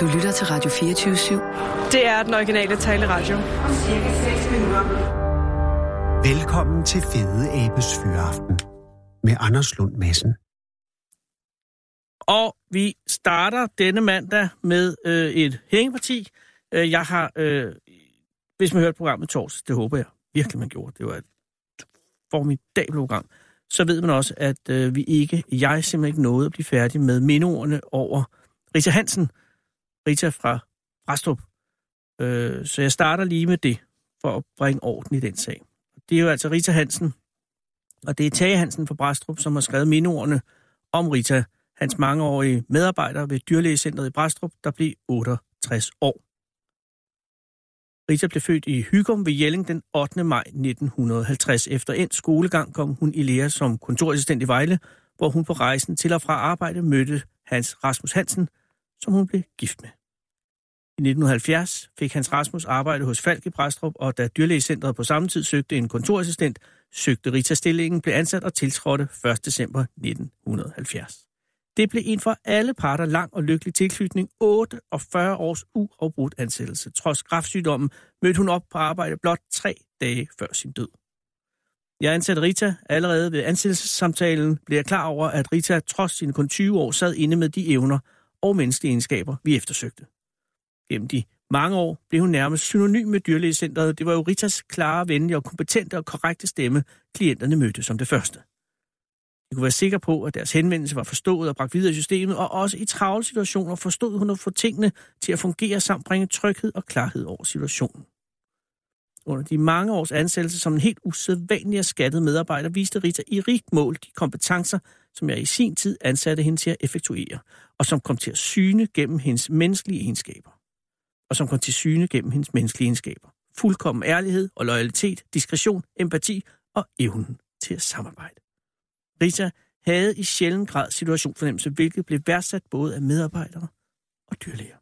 Du lytter til Radio 24-7. Det er den originale taleradio. Velkommen til Fede Abes Fyraften med Anders Lund Madsen. Og vi starter denne mandag med øh, et hængeparti. Øh, jeg har, øh, hvis man hørte programmet torsdag, det håber jeg virkelig, man gjorde. Det var et formidabelt program. Så ved man også, at øh, vi ikke, jeg simpelthen ikke nåede at blive færdig med mindeordene over Rita Hansen. Rita fra Brastrup. Øh, så jeg starter lige med det, for at bringe orden i den sag. Det er jo altså Rita Hansen, og det er Tage Hansen fra Brastrup, som har skrevet mindeordene om Rita, hans mangeårige medarbejder ved dyrlægecentret i Brastrup, der blev 68 år. Rita blev født i Hygum ved Jelling den 8. maj 1950. Efter en skolegang kom hun i lære som kontorassistent i Vejle, hvor hun på rejsen til og fra arbejde mødte Hans Rasmus Hansen, som hun blev gift med. I 1970 fik Hans Rasmus arbejde hos Falk i Præstrup, og da dyrlægecentret på samme tid søgte en kontorassistent, søgte Rita stillingen, blev ansat og tiltrådte 1. december 1970. Det blev en for alle parter lang og lykkelig tilknytning, 48 års uafbrudt ansættelse. Trods kraftsygdommen mødte hun op på arbejde blot tre dage før sin død. Jeg ansatte Rita allerede ved ansættelsessamtalen, blev jeg klar over, at Rita trods sine kun 20 år sad inde med de evner og menneskelige egenskaber, vi eftersøgte. Gennem de mange år blev hun nærmest synonym med dyrlægecentret. Det var jo Ritas klare, venlige og kompetente og korrekte stemme, klienterne mødte som det første. De kunne være sikre på, at deres henvendelse var forstået og bragt videre i systemet, og også i travle situationer forstod hun at få tingene til at fungere samt bringe tryghed og klarhed over situationen. Under de mange års ansættelse som en helt usædvanlig og skattet medarbejder, viste Rita i rigt mål de kompetencer, som jeg i sin tid ansatte hende til at effektuere, og som kom til at syne gennem hendes menneskelige egenskaber. Og som kom til syne gennem hendes menneskelige egenskaber. Fuldkommen ærlighed og loyalitet, diskretion, empati og evnen til at samarbejde. Rita havde i sjælden grad situationsfornemmelse, hvilket blev værdsat både af medarbejdere og dyrlæger.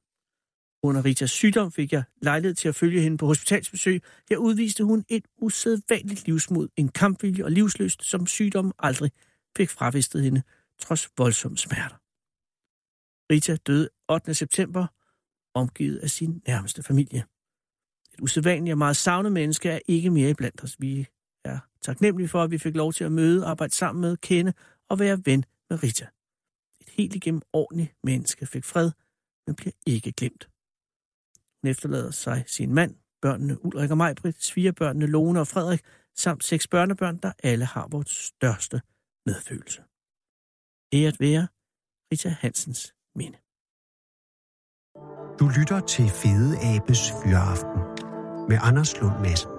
Under Ritas sygdom fik jeg lejlighed til at følge hende på hospitalsbesøg. Her udviste hun et usædvanligt livsmod, en kampvilje og livsløst, som sygdommen aldrig fik fravistet hende, trods voldsomme smerter. Rita døde 8. september, omgivet af sin nærmeste familie. Et usædvanligt og meget savnet menneske er ikke mere i blandt os. Vi er taknemmelige for, at vi fik lov til at møde, arbejde sammen med, kende og være ven med Rita. Et helt igennem ordentligt menneske fik fred, men bliver ikke glemt. Hun efterlader sig sin mand, børnene Ulrik og Majbrit, svigerbørnene Lone og Frederik, samt seks børnebørn, der alle har vores største medfølelse. Æret være Rita Hansens minde. Du lytter til Fede Abes Fyraften med Anders Lund Madsen.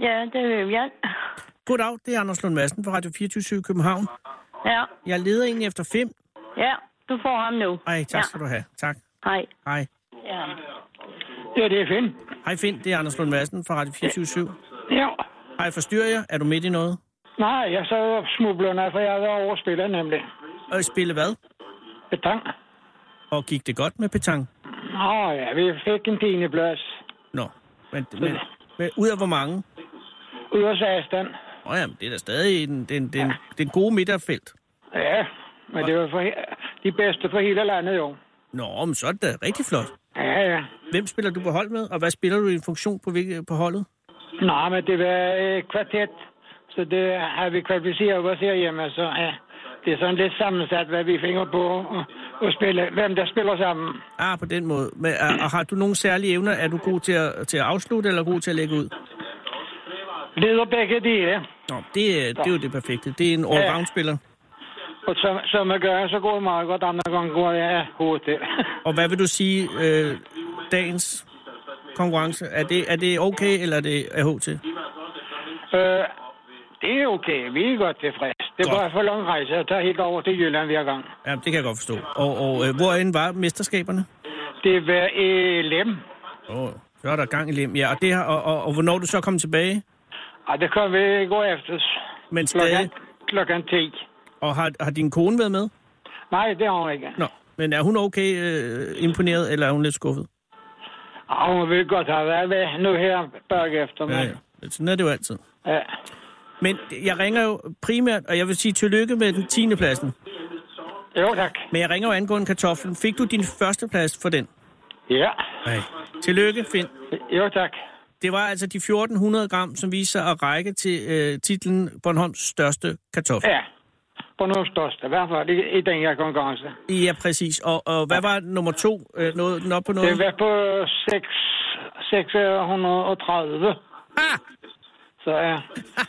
Ja, det er Vivian. Goddag, det er Anders Lund Madsen fra Radio 24 København. Ja, Jeg leder egentlig efter Fim. ja, du får ham nu. Ej, tak ja. skal du have. Tak. Hej. Hej. Ja. Ja, det er Finn. Hej Finn, det er Anders Lund Madsen fra Radio 24 Ja. Hej, forstyrrer jeg? Er du midt i noget? Nej, jeg så og smublerne, for jeg havde overspillet nemlig. Og spille hvad? Betang. Og gik det godt med petang? Nå ja, vi fik en tiende plads. Nå, men, men, men ud af hvor mange? Ud af 16. Nå jamen, det er da stadig den, den, den, den gode midterfelt. Ja, men det var for de bedste for hele landet jo. Nå, men så er det da rigtig flot. Ja, ja. Hvem spiller du på hold med, og hvad spiller du i en funktion på, på holdet? Nå, men det var øh, kvartet, så det har vi kvalificeret os herhjemme, så ja. Det er sådan lidt sammensat, hvad vi finder på og, og spille, hvem der spiller sammen. Ah, på den måde. Men, er, og har du nogle særlige evner? Er du god til at, til at afslutte, eller god til at lægge ud? Leder begge dele. Nå, det, er- det er jo det perfekte. Det er en allround-spiller. Og som, som man gør, så går det meget godt, andre gange går jeg hurtigt. Og hvad vil du sige, øh, dagens konkurrence, er det, er det okay, eller er det AHT? Øh, det er okay. Vi er godt tilfredse. Det er Godt. bare for lang rejse at tage helt over til Jylland hver gang. Ja, det kan jeg godt forstå. Og, og øh, hvorend var mesterskaberne? Det var i Lem. Åh, oh, så er der gang i lem. Ja, og, det har, og, og, og hvornår du så kommet tilbage? Og det kan vi gå efter. Men stadig, klokken 10. Og har, har din kone været med? Nej, det har hun ikke. Nå, men er hun okay øh, imponeret, eller er hun lidt skuffet? Og hun vil godt have været med nu her bagefter. Men, Ja, ja. Sådan er det jo altid. ja. Men jeg ringer jo primært, og jeg vil sige tillykke med den 10. pladsen. Jo, tak. Men jeg ringer jo angående kartoflen. Fik du din første plads for den? Ja. Nej. Tillykke, Finn. Jo, tak. Det var altså de 1400 gram, som viste sig at række til øh, titlen Bornholms største kartoffel. Ja. Noget største. I hvert fald i, i den her konkurrence. Ja, præcis. Og, og hvad var nummer to? Øh, noget, noget på noget? Det var på 6, 630. Ah! Så ja.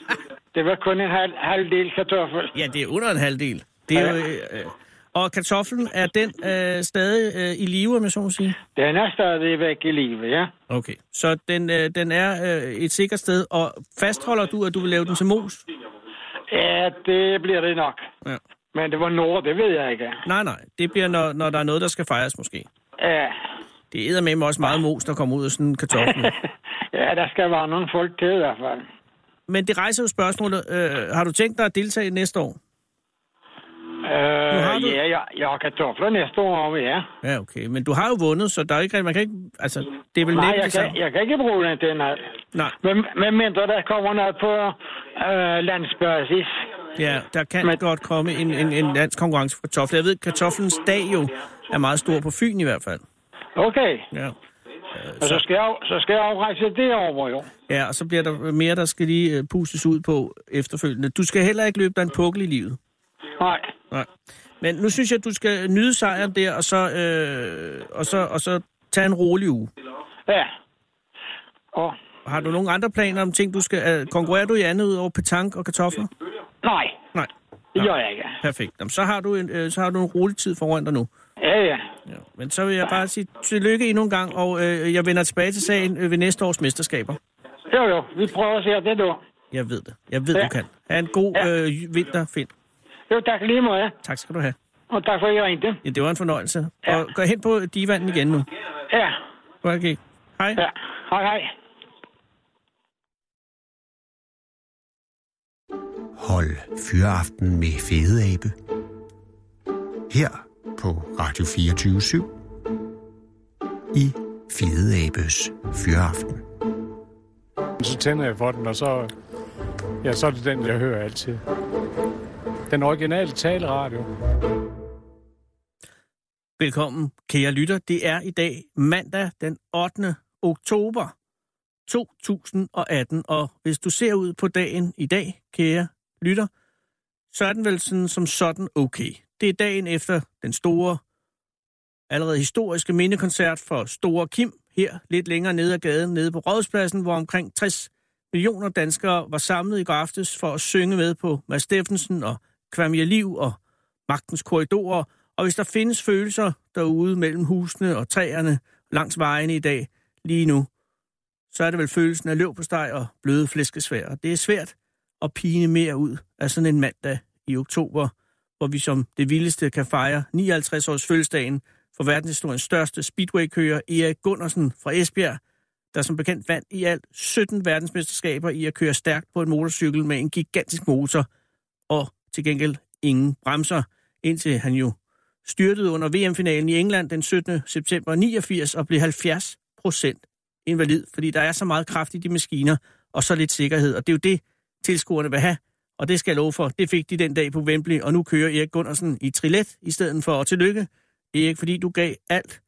Det var kun en halv, halv del kartoffel. Ja, det er under en halvdel. Det er jo, øh, øh, og kartoflen, er den øh, stadig øh, i live, om jeg så må sige? Den er stadigvæk i live, ja. Okay. Så den, øh, den er øh, et sikkert sted, og fastholder du, at du vil lave den til mos? Ja, det bliver det nok. Ja. Men det var nord, det ved jeg ikke. Nej, nej. Det bliver, når, når der er noget, der skal fejres måske. Ja. Det er med også meget mos, der kommer ud af sådan en kartoffel. ja, der skal være nogle folk til i hvert fald. Men det rejser jo spørgsmålet. Øh, har du tænkt dig at deltage næste år? Øh, har du- Ja, jeg, jeg har kartofler næste år, ja. Ja, okay. Men du har jo vundet, så der er ikke man kan ikke... Altså, det er vel Nej, jeg kan, jeg kan ikke bruge den til noget. Nej, Men, men mindre der kommer noget på øh, landsbasis. ja, der kan Men- godt komme en, en, en dansk konkurrence for kartofler. Jeg ved, kartoflens dag jo er meget stor på Fyn i hvert fald. Okay, Ja. og så skal jeg, så skal jeg afrejse det over, jo. ja, og så bliver der mere, der skal lige øh, pustes ud på efterfølgende. Du skal heller ikke løbe dig en pukkel i livet. Nej, Nej. Men nu synes jeg, at du skal nyde sejren der, og så, øh, og så, og så tage en rolig uge. ja. Og Har du nogle andre planer om ting, du skal... Øh, konkurrerer du i andet ud over petanque og kartofler? nej, Nej. det gør jeg ikke. Perfekt. Jamen, så, har du en, øh, så har du en rolig tid foran dig nu. Ja, ja. Ja. Men så vil jeg bare sige tillykke endnu en gang, og øh, jeg vender tilbage til sagen øh, ved næste års mesterskaber. Jo, jo, vi prøver at se det du. Jeg ved det. Jeg ved, Ja. du kan. Ha' en god Ja. øh, vinter, Finn. Jo, tak lige måde. Tak skal du have. Og tak for, at I ringte. Ja, det var en fornøjelse. Ja. Og gå hen på divanden igen nu. Ja, Okay. Hej. ja. Hej, hej. Hold Fyraften med Fede Abe. Her på Radio 24 i Fede Abes Fyraften. Så tænder jeg for den, og så, ja, så er det den, jeg hører altid. Den originale taleradio. Velkommen, kære lytter. Det er i dag mandag den 8. oktober 2018, og hvis du ser ud på dagen i dag, kære lytter, så er den vel sådan som sådan okay. Det er dagen efter den store, allerede historiske mindekoncert for Store Kim, her lidt længere nede ad gaden, nede på Rådspladsen, hvor omkring 60 millioner danskere var samlet i går aftes for at synge med på Mads Steffensen og Kvamia Liv og Magtens Korridorer, og hvis der findes følelser derude mellem husene og træerne langs vejene i dag, lige nu, så er det vel følelsen af løv på steg og bløde flæskesvær. Og det er svært at pine mere ud af sådan en mandag i oktober, hvor vi som det vildeste kan fejre 59 års fødselsdagen for verdenshistoriens største speedway-kører Erik Gundersen fra Esbjerg, der som bekendt vandt i alt 17 verdensmesterskaber i at køre stærkt på en motorcykel med en gigantisk motor til gengæld ingen bremser, indtil han jo styrtede under VM-finalen i England den 17. september 89 og blev 70 procent invalid, fordi der er så meget kraft i de maskiner og så lidt sikkerhed, og det er jo det, tilskuerne vil have, og det skal jeg love for. Det fik de den dag på Wembley, og nu kører Erik Gundersen i trillet i stedet for, og tillykke, Erik, fordi du gav alt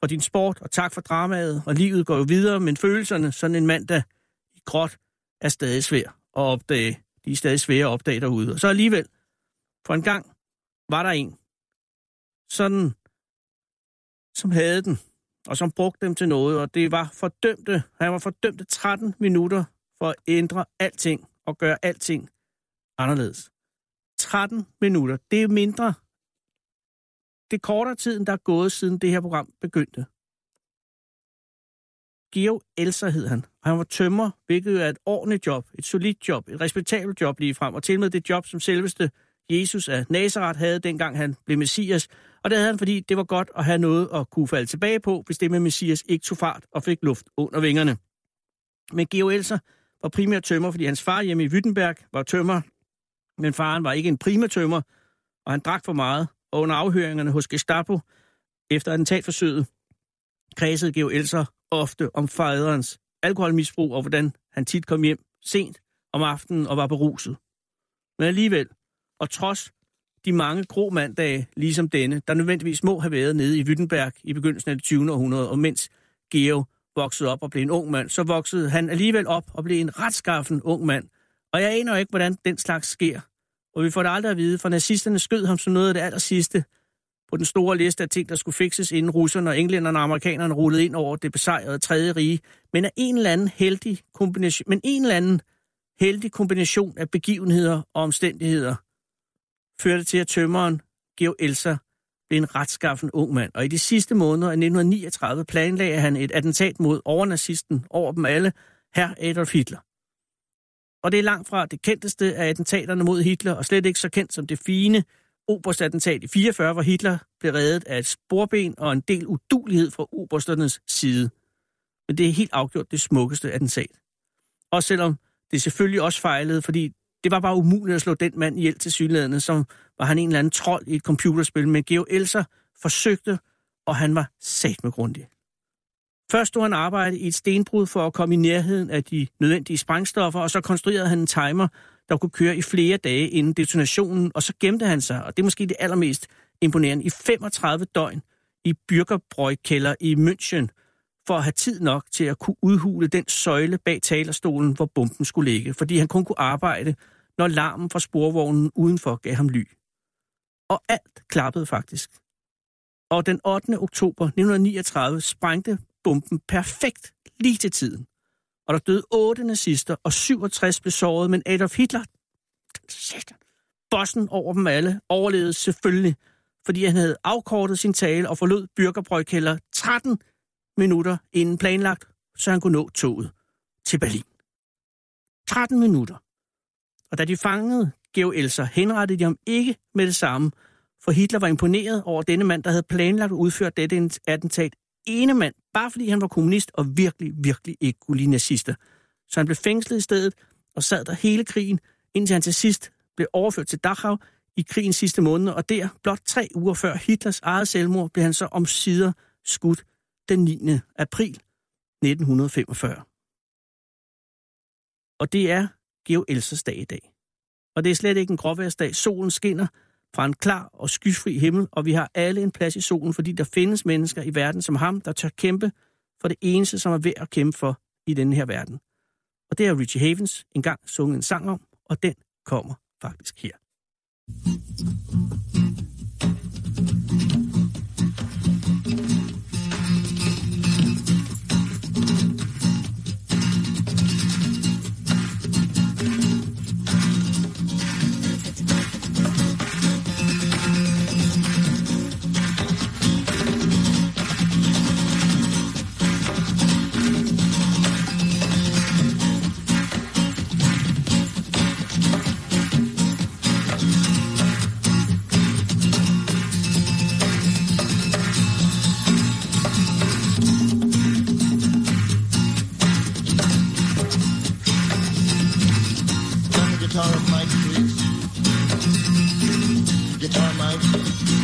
for din sport, og tak for dramaet, og livet går jo videre, men følelserne sådan en mand, der i gråt er stadig svær at opdage. De er stadig svære at opdage derude. Og så alligevel, for en gang var der en, sådan, som havde den, og som brugte dem til noget, og det var fordømte, han var fordømte 13 minutter for at ændre alting og gøre alting anderledes. 13 minutter, det er mindre, det er kortere tiden, der er gået, siden det her program begyndte. Geo Elser hed han, og han var tømmer, hvilket jo er et ordentligt job, et solidt job, et respektabelt job lige frem, og til med det job, som selveste Jesus af Nazareth havde, dengang han blev messias. Og det havde han, fordi det var godt at have noget at kunne falde tilbage på, hvis det med messias ikke tog fart og fik luft under vingerne. Men Geo Elser var primært tømmer, fordi hans far hjemme i Wittenberg var tømmer, Men faren var ikke en primatømmer, og han drak for meget, og under afhøringerne hos Gestapo efter attentatforsøget kredsede Geo Elser ofte om faderens alkoholmisbrug og hvordan han tit kom hjem sent om aftenen og var beruset. Men alligevel, og trods de mange grå mandage, ligesom denne, der nødvendigvis må have været nede i Wittenberg i begyndelsen af det 20. århundrede, og mens Geo voksede op og blev en ung mand, så voksede han alligevel op og blev en retskaffen ung mand. Og jeg aner ikke, hvordan den slags sker. Og vi får det aldrig at vide, for nazisterne skød ham som noget af det aller sidste på den store liste af ting, der skulle fikses, inden russerne og englænderne og amerikanerne rullede ind over det besejrede tredje rige. Men af en eller anden heldig kombination, men en eller anden heldig kombination af begivenheder og omstændigheder førte til, at tømmeren Geo Elsa blev en retskaffen ung mand. Og i de sidste måneder af 1939 planlagde han et attentat mod overnazisten over dem alle, herr Adolf Hitler. Og det er langt fra det kendteste af attentaterne mod Hitler, og slet ikke så kendt som det fine oberstattentat i 44, hvor Hitler blev reddet af et sporben og en del udulighed fra obersternes side. Men det er helt afgjort det smukkeste attentat. Også selvom det selvfølgelig også fejlede, fordi det var bare umuligt at slå den mand ihjel til synlædende, som var han en eller anden trold i et computerspil. Men Geo Elser forsøgte, og han var sat med grundig. Først stod han arbejde i et stenbrud for at komme i nærheden af de nødvendige sprængstoffer, og så konstruerede han en timer, der kunne køre i flere dage inden detonationen, og så gemte han sig, og det er måske det allermest imponerende, i 35 døgn i Bürgerbräu-kælder i München, for at have tid nok til at kunne udhule den søjle bag talerstolen, hvor bomben skulle ligge, fordi han kun kunne arbejde, når larmen fra sporvognen udenfor gav ham ly. Og alt klappede faktisk. Og den 8. oktober 1939 sprængte bomben perfekt lige til tiden. Og der døde otte nazister, og 67 blev såret, men Adolf Hitler, bossen over dem alle, overlevede selvfølgelig, fordi han havde afkortet sin tale og forlod Bürgerbrøjkælder 13 minutter inden planlagt, så han kunne nå toget til Berlin. 13 minutter. Og da de fangede Georg Elser, henrettede de ham ikke med det samme, for Hitler var imponeret over denne mand, der havde planlagt at udføre dette attentat ene mand, bare fordi han var kommunist og virkelig, virkelig ikke kunne lide nazister. Så han blev fængslet i stedet og sad der hele krigen, indtil han til sidst blev overført til Dachau i krigens sidste måneder, og der, blot tre uger før Hitlers eget selvmord, blev han så omsider skudt den 9. april 1945. Og det er Georg Elsers dag i dag. Og det er slet ikke en gråværsdag. Solen skinner fra en klar og skyfri himmel, og vi har alle en plads i solen, fordi der findes mennesker i verden som ham, der tør kæmpe for det eneste, som er værd at kæmpe for i denne her verden. Og det har Richie Havens engang sunget en sang om, og den kommer faktisk her. Thank you. Mike. Guitar, Mike.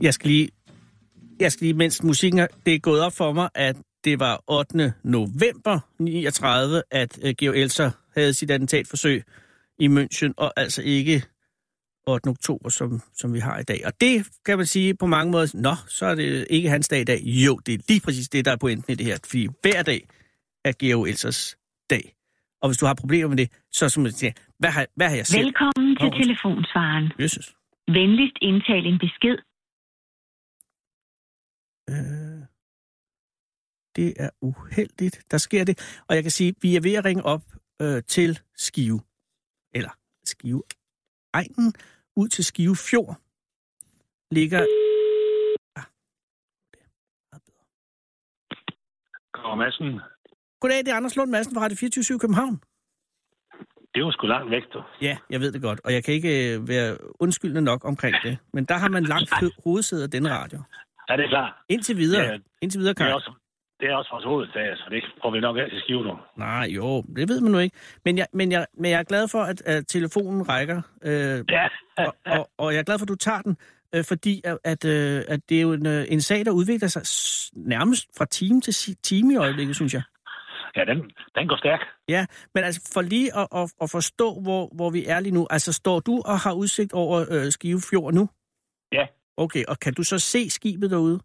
Jeg skal lige, jeg skal lige, mens musikken er, det er gået op for mig, at det var 8. november 39, at uh, Georg Elser havde sit attentatforsøg i München, og altså ikke 8. oktober, som, som vi har i dag. Og det kan man sige på mange måder, nå, så er det ikke hans dag i dag. Jo, det er lige præcis det, der er pointen i det her, fordi hver dag er Georg Elsers dag. Og hvis du har problemer med det, så som man siger, hvad har, hvad har jeg selv? Velkommen til telefonsvaren. Jesus. Venligst indtal en besked. Øh, det er uheldigt. Der sker det. Og jeg kan sige, vi er ved at ringe op øh, til Skive. Eller Skive Egen. Ud til Skive Fjord. Ligger... Ah, det er meget bedre. Kåre Madsen, Goddag, det er Anders Lund Madsen fra Radio 24 i København. det var sgu langt væk, du. Ja, jeg ved det godt, og jeg kan ikke øh, være undskyldende nok omkring det. Men der har man langt ho- hovedsæde af denne radio. Ja, det er klart. Indtil videre. Ja, Indtil videre, Det er Karl. også, det er også vores hoveddag, så det får vi nok af til skive nu. Nej, jo, det ved man nu ikke. Men jeg, men jeg, men jeg er glad for, at, at telefonen rækker. Øh, Ja, og, og, og jeg er glad for, at du tager den, øh, fordi at, at, øh, at det er jo en, øh, en sag, der udvikler sig nærmest fra time til time i øjeblikket, synes jeg. ja den, den går stærk. Ja, men altså for lige at, at, at forstå, hvor, hvor vi er lige nu. Altså står du og har udsigt over øh, Skive Fjord nu? Ja. Okay, og kan du så se skibet derude?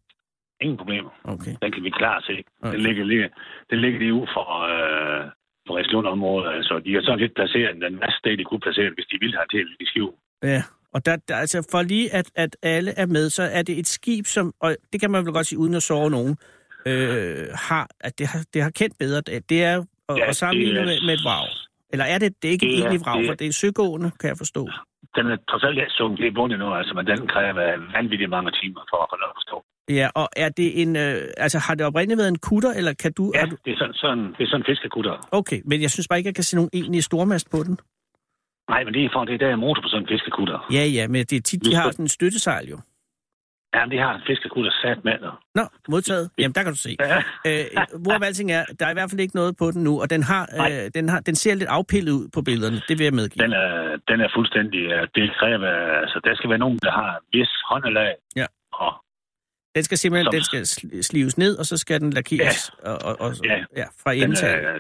Ingen problemer. Okay. Den kan vi klart se. Okay. Den ligger lige, den ligger lige ud for, øh, for Rislund-området. Altså, de har sådan lidt placeret den næste sted, de kunne placere hvis de ville have til i skive. Ja, og der, der, altså for lige at, at alle er med, så er det et skib, som, og det kan man vel godt sige uden at sove nogen, øh, har, at det har, det har kendt bedre. Det det er at, Ja, at sammenligne er- med, med et vrag. Eller er det, det er ikke et Det er- vrag, for det er søgående, kan jeg forstå. Den er trods alt sunket, det er bundet nu, altså, men den kræver vanvittigt mange timer for at få noget at forstå. Ja, og er det en, øh, altså har det oprindeligt været en kutter, eller kan du, Ja, du... det er sådan, sådan, det er sådan en fiskekutter. Okay, men jeg synes bare ikke, jeg kan se nogen egentlig stormast på den. Nej, men det er for, det er der er motor på sådan en fiskekutter. Ja, ja, men det er tit, de har sådan en støttesejl jo. Ja, det har en fiskekutter sat med. Nå, modtaget. Jamen, der kan du se. Ja. Øh, hvor alting er, der er i hvert fald ikke noget på den nu, og den, har, øh, den, har, den ser lidt afpillet ud på billederne, det vil jeg medgive. Den er, den er fuldstændig... Det kræver... Altså, der skal være nogen, der har en vis håndelag. Ja. Og Den skal simpelthen Som- den skal sli- slives ned, og så skal den lakeres og, og, og, Ja. ja, fra den indtaget. er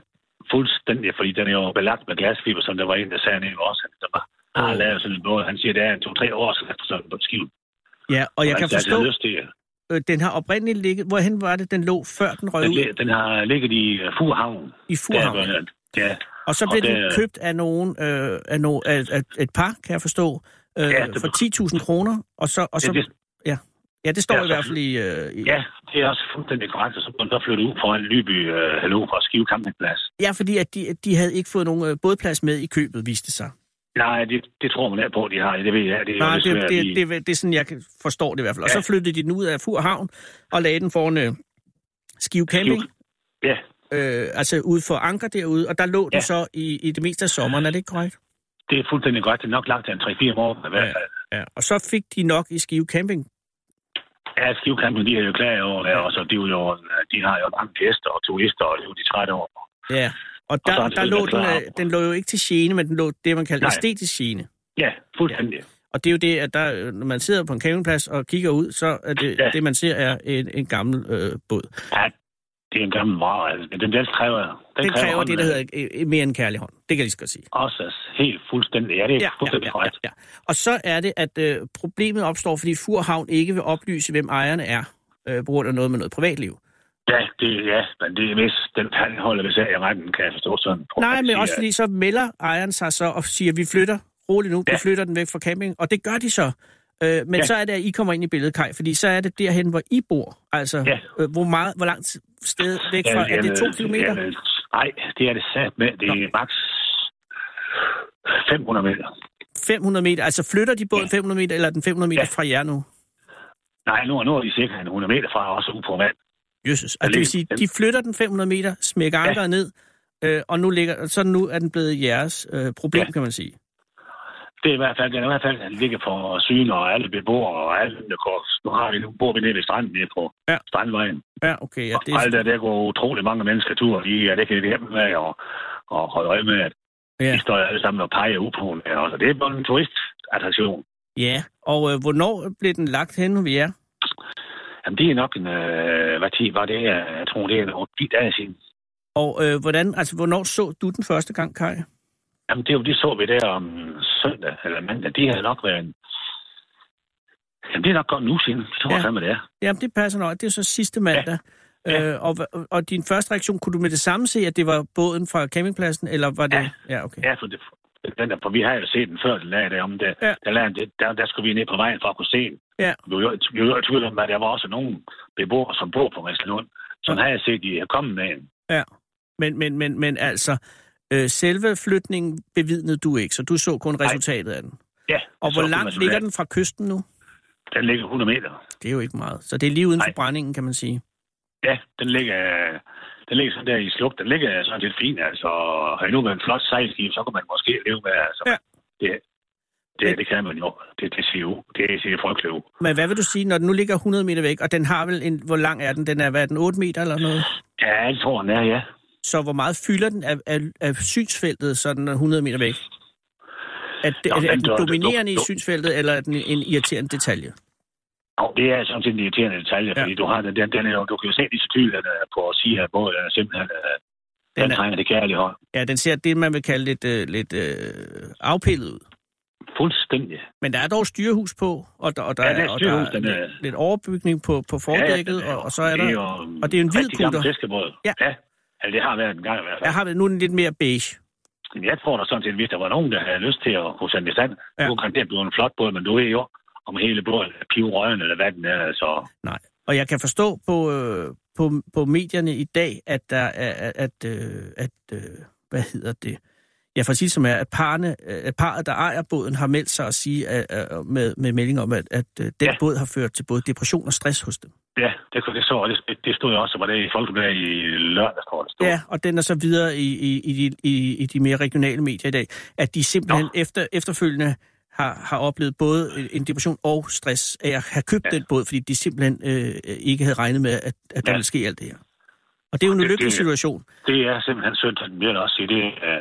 fuldstændig... Fordi den er jo belagt med glasfiber, som der var en, der sagde nede i vores. Der var, har Åh. lavet sådan noget. Han siger, det er en to-tre år siden efter sådan en skib. Ja, og jeg kan altså, forstå, lyst til, øh, den har oprindeligt ligget... Hvorhen var det, den lå, før den røg Den, ud? den har ligget i øh, Furhavn. I Furhavn. Der, ja. Og så og blev det- den købt af nogen, øh, af, no, af, af et par, kan jeg forstå, øh, Ja, det- for 10.000 kroner. Og så, og så, det- ja. ja, det står Ja, i hvert fald i... Øh, i ja, det er også fuldstændig korrekt. Og så blev den så ud foran Lyby øh, Hallo fra Skive Campingplads. ja, fordi at de, de havde ikke fået nogen øh, bådplads med i købet, viste det sig. Nej, det, det tror man ikke på, de har. Det ved jeg. Det er Nej, det, det, det, det, det er sådan, jeg kan- forstår det i hvert fald. Og Ja. så flyttede de den ud af Furhavn og lagde den foran øh, Skive Camping. Ja, øh, altså ude for Anker derude, og der lå den Ja. så i, i det meste af sommeren, er det ikke korrekt? det er fuldstændig godt. Det er nok lagt af en 3-4 måneder i hvert fald. Ja. Og så fik de nok i Skive Camping. Ja, Skive Camping, de er jo klar over det, og så de, er jo, de har jo mange gæster og turister, og det er jo de trætte over. Ja. Og der, er det der lidt lå den, øh, den lå jo ikke til gene, men den lå det, man kalder Nej. æstetisk gene. Ja, fuldstændig. Og det er jo det, at der, øh, når man sidder på en campingplads og kigger ud, så er det, Ja. det man ser, er en, en gammel øh, båd. Ja, det er en gammel vare. Altså. Den, den kræver... Den kræver hånden, det, der hedder øh, mere end kærlig hånd. Det kan jeg lige så godt sige. Også altså, helt fuldstændig. Ja, det er ja, fuldstændig ja, korrekt. ja. Og så er det, at øh, problemet opstår, fordi Furhavn ikke vil oplyse, hvem ejerne er, øh, på grund af noget med noget privatliv. Ja, det, ja, men det er vist den han holder ved sag i retten, kan jeg forstå sådan. tror Nej, jeg, men siger, også fordi så melder ejeren sig så og siger, vi flytter roligt nu, ja. vi flytter den væk fra camping, og det gør de så. Øh, men ja. Ja. så er det, at I kommer ind i billedet, Kai, fordi så er det derhen, hvor I bor. Altså, Ja. øh, hvor, meget, hvor langt sted væk fra, er det to kilometer? Ja, nej, det er det sat med. Det er maks 500 meter. 500 meter, altså flytter de båden 500 meter, eller er den 500 meter Ja. fra jer nu? Nej, nu, nu er de cirka en 100 meter fra os ude på vand. Jesus. Altså, det vil sige, de flytter den 500 meter, smækker Ja. ankeret ned, øh, og nu, ligger, så nu er den blevet jeres øh, problem, Ja. kan man sige. Det er i hvert fald, den er i hvert fald, den ligger for syn og alle beboere og alle, der går. Nu, har vi, nu bor vi nede ved stranden, nede på Ja. Strandvejen. Ja, okay. Ja, det Og alt er, der, der går utrolig mange mennesker tur i, og det kan vi hjemme med og, og holde øje med, at ja. de står alle sammen og peger ud på den. Og så det er bare en turistattraktion. ja. Og øh, hvornår blev den lagt hen ved jer? Jamen, det er nok en, øh, hvad tid var det? Jeg tror, det er nogle 10 dage siden. Og øh, hvordan, altså, hvornår så du den første gang, Kai? Jamen, det, det så vi der om søndag eller mandag. Det har nok været en... Jamen, det er nok godt nu siden. Det tror Ja. jeg fandme, det er. Jamen, det passer nok. Det er så sidste mandag. Ja. Øh, og, og din første reaktion, kunne du med det samme se, at det var båden fra campingpladsen, eller var det... Ja. ja okay. Ja, for, det, den der, for vi har jo set den før, den lag der om det. Ja. Der, lag, det der, der skulle vi ned på vejen for at kunne se den. Ja. Vi var jo i tvivl om, at der var også nogle beboere, som bor på Rislund. Som havde set, de er kommet med en. Ja. Men, men, men, men altså, øh, selve flytningen bevidnede du ikke, så du så kun resultatet af den. Ja. Og hvor langt ligger den fra kysten nu? Den ligger 100 meter. Det er jo ikke meget. Så det er lige uden for Nej. brændingen, kan man sige. Ja, den ligger, den ligger sådan der i sluk. Den ligger sådan lidt fint, altså. Har I nu været en flot sejlskib, så kan man måske leve med, altså. Ja. Det, det, det kan man jo. Det, det siger jo. Det siger frygteligt ud. Men hvad vil du sige, når den nu ligger 100 meter væk, og den har vel en... Hvor lang er den? Den er, hvad er den, 8 meter eller noget? Ja, jeg tror, den er, ja. Så hvor meget fylder den af, af, af synsfeltet, så den er 100 meter væk? Er, det, Nå, er, er den du- dominerende i du- synsfeltet, eller er den en irriterende detalje? Og det er sådan set en irriterende detalje, Ja. fordi du har den, den, den er jo, du kan jo se tydeligt at, øh, på at sige, at både er simpelthen, øh, den, Den er- trænger det kærlige hånd. Ja, den ser det, man vil kalde lidt, øh, lidt øh, afpillet ud. Fuldstændig. Men der er dog styrehus på, og der, og der, Ja, der er og der er den er- lidt, overbygning på, på fordækket, den er jo- og, og så er der... det jo og det er jo en hvid kutter. Ja. ja. Altså, det har været en gang i hvert fald. Jeg har nu en lidt mere beige. Jeg tror da sådan set, hvis der var nogen, der havde lyst til at kunne sende i stand, Ja. ja. så kan det blive en flot båd, men du ved jo, om hele båden er pivrøgen, eller hvad den er, altså. Nej. Og jeg kan forstå på, øh, på, på medierne i dag, at der er, at, at, øh, at øh, hvad hedder det? Ja, for at sige som er, at, parne, øh, at parret, der ejer båden, har meldt sig at sige at, at, med, med melding om, at, at den ja. Båd har ført til både depression og stress hos dem. Ja, det, kunne- det så, og det, det stod jo også, var det i Folkebladet i lørdag, tror jeg, stod. Ja, og den er så videre i, i, i, de, i, i de mere regionale medier i dag, at de simpelthen efter, efterfølgende har, har oplevet både en depression og stress af at have købt ja. Den båd, fordi de simpelthen øh, ikke havde regnet med, at, at der Ja. ville ske alt det her. Og det er jo en ulykkelig situation. Det er simpelthen synd, at vil også sige, det er,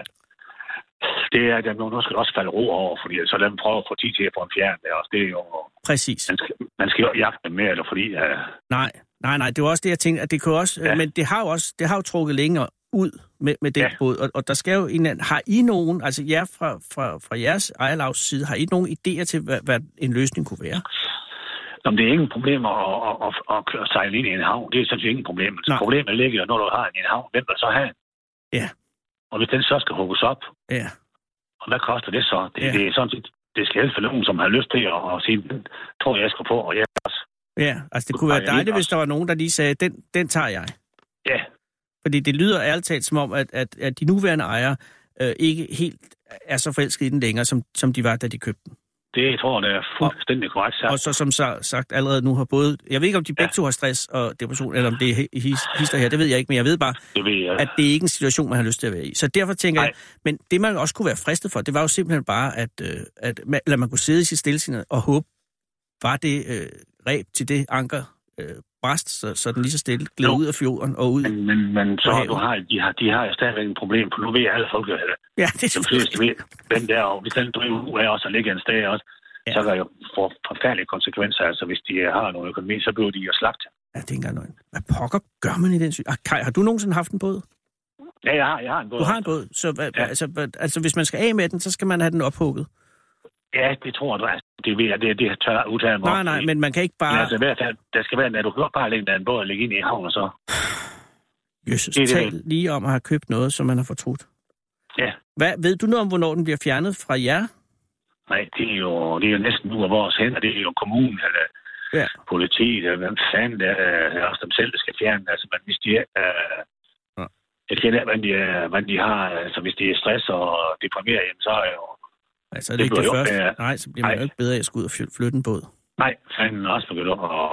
det er, at nu skal også falde ro over, fordi så lad dem prøve at få tid til at få en fjern der også. Det er jo, Præcis. man skal, man skal jo jagte dem mere, eller fordi, uh, Nej, nej, nej, det var også det, jeg tænkte, at det kunne også. Ja. men det har jo også, det har jo trukket længere ud med, med den ja. Båd, og, og der skal jo en anden, har I nogen, altså jer fra, fra, fra jeres ejerlavs side, har I nogen idéer til, hvad, hvad en løsning kunne være? Jamen, det er ingen problem at, at, at, at, køre- sejle ind i en havn. Det er sådan set ingen problem. Nej. Problemet ligger jo, når du har en havn. Hvem vil så have? Ja. Og hvis den så skal hugges op, Ja. og hvad koster det så? Det, Ja. det er sådan set, det skal helst for nogen, som har lyst til at, at sige, den tror jeg, skal på, og jeg også. Ja, altså det kunne være dejligt, hvis der var nogen, der lige sagde, den, den tager jeg. Fordi det lyder ærligt talt som om, at, at, at de nuværende ejere øh, ikke helt er så forelskede i den længere, som, som de var, da de købte den. det tror jeg, det er fuldstændig korrekt sagt. Og så som sagt allerede nu har både... Jeg ved ikke, om de begge Ja. to har stress og depression, eller om det er hi- his- hister her, det ved jeg ikke, men jeg ved bare, Det ved jeg. at det er ikke en situation, man har lyst til at være i. Så derfor tænker Nej. jeg, men det man også kunne være fristet for, det var jo simpelthen bare, at, øh, at man, eller man kunne sidde i sit stillesinde og håbe, var det øh, ræb til det anker øh, bræst, så, så den lige så stille gled ud af fjorden og ud. Men, men, men så På du har, de har, de har jo stadigvæk et problem, for nu ved alle folk, at Ja, det er de fleste ved, hvem der er, og hvis den driver ud af os og ligger en sted også, Ja. så kan det jo få forfærdelige konsekvenser. Altså, hvis de har noget økonomi, så bliver de jo slagt. Ja, det er ikke engang. Hvad pokker gør man i den syg? Ah, Kai, har du nogensinde haft en båd? Ja, jeg har, jeg har en båd. Du har en båd, så Ja. altså, altså hvis man skal af med den, så skal man have den ophugget. Ja, det tror jeg, altså, det ved jeg, det, det tør udtale mig Nej, nej, men man kan ikke Men bare... altså, i hvert fald, der skal være, du bare lægge der en båd og lægge ind i havn, og så... Jøsses, det er det. tal lige om at have købt noget, som man har fortrudt. Ja, Hvad, ved du noget om, hvornår den bliver fjernet fra jer? nej, det er jo, det er jo næsten nu af vores hænder. Det er jo kommunen, eller Ja. politiet, eller hvem fanden det er, er også dem selv, der skal fjerne. Altså, men hvis de er... Øh, Ja. jeg kender, hvad de, er- hvad de har, altså hvis de er stress og deprimeret, jamen, så er jo... Altså, det er Det ikke det bliver jo første. ikke, øh, Nej, så bliver man nej. jo ikke bedre af at skulle ud og fly- flytte en båd. Nej, fanden også begyndt op, og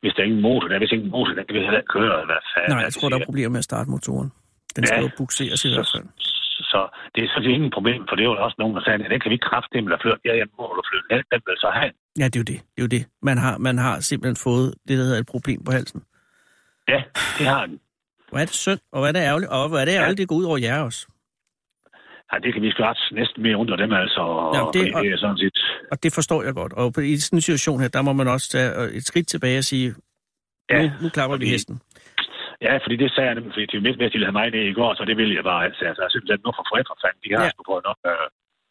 hvis der er ingen motor, der er hvis ingen motor, der kan vi heller ikke køre, hvad fanden. Nej, jeg tror, der er problemer med at starte motoren. Den skal Ja. jo bukseres i hvert fald. Så, så det er sådan ingen problem, for det er jo også nogen, der sagde, at det kan vi ikke kraftedeme eller flytte. Ja, jeg må du flytte. Den, den vil så have. Ja, det er jo det. Det er jo det. Man har, man har simpelthen fået det, der hedder et problem på halsen. Ja, det har den. Hvor er det synd, og hvor er det ærgerligt, og hvor er det ærgerligt, det går ud over jer også. Ja, det kan vi også næsten mere under dem, altså. Og, Ja, det- fordi det er sådan set... Og det forstår jeg godt. Og på- i sådan en situation her, der må man også tage øh, et skridt tilbage og sige, Ja, nu, nu klapper vi fordi- hesten. Ja, fordi det sagde jeg nemlig, fordi til Midtvest ville have mig det i går, så det ville jeg bare altså. Altså, jeg at nu for forældre fanden, de har Ja. sgu prøvet nok. Øh,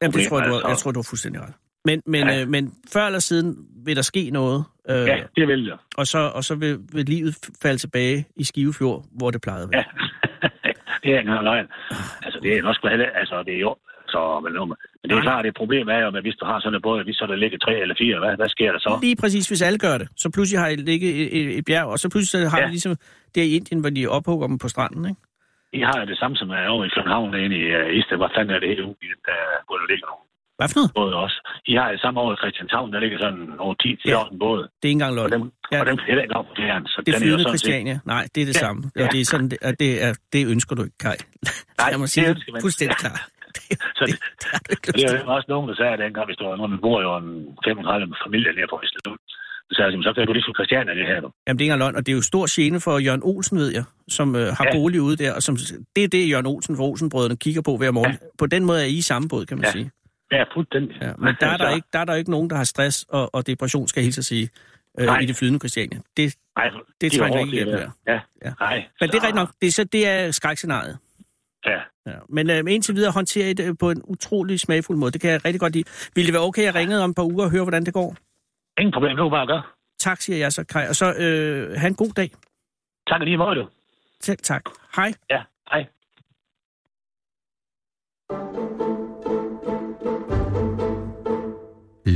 Jamen, det tror jeg, du, altså. jeg tror, du har fuldstændig ret. Men, men, Ja. øh, men før eller siden vil der ske noget, øh, ja, det vil jeg. og, så, og så vil, vil livet falde tilbage i Skivefjord, hvor det plejede at være. Ja, det er ikke engang løgn. Altså, det er nok sgu heller, altså, det er jo, så, men, nu- men det er klart, det problem er jo, at hvis du har sådan en båd, hvis så der ligger tre eller fire, hvad, hvad sker der så? Lige præcis, hvis alle gør det. Så pludselig har I ligget et, et, et bjerg, og så pludselig så har ja. Vi ligesom det i Indien, hvor de ophugger dem på stranden, ikke? I har jo det samme som er over i København inde i uh, Isted. Hvad fanden er det her i den der, hvor der ligger nogle Hvad for noget? både også? I har det samme over i Christianshavn, der ligger sådan over 10-14 ja. både. Det er ikke engang Og løgn. dem, Ja. ja. og dem kan heller ikke op på fjern. Så Det er den flydende sådan set- Christiania. Nej, det er det Ja. samme. Og Ja. det er sådan, det, og det, er, det ønsker du ikke, Kai. Nej, jeg må det sige ønsker man. fuldstændig klart. Det, Så det, det- det, Og lyst det er til. jo også nogen, der sagde dengang, hvis du var nogen, der bor jo en 35 familie nede på Island. Så jeg, så kan du lige få Christiania det her. Du. Jamen, det er ikke løgn, og det er jo stor gene for Jørgen Olsen, ved jeg, som øh, har ja. Ja. bolig ude der, og som, det er det, Jørgen Olsen fra Olsenbrødrene kigger på hver morgen. Ja. På den måde er I i samme båd, kan man ja. Ja. sige. Ja, fuldstændig. Ja. Men der er, der, Så- ikke, der er der ikke nogen, der har stress og, og depression, skal jeg hilse at sige, øh, Nej. i det flydende Christiania. Det, Nej, det de trænger er ikke overlevet. der. Ja, Ja. nej. men det er rigtigt nok. Det er, så, det er skrækscenariet. Ja. Ja. Men øh, indtil videre håndterer I det på en utrolig smagfuld måde. Det kan jeg rigtig godt lide. Vil det være okay, at jeg ringede om et par uger og høre, hvordan det går? Ingen problem, det er bare at gøre. Tak, siger jeg så, Kai. Og så øh, have en god dag. Tak lige måde, du. Selv tak. Hej. Ja, hej.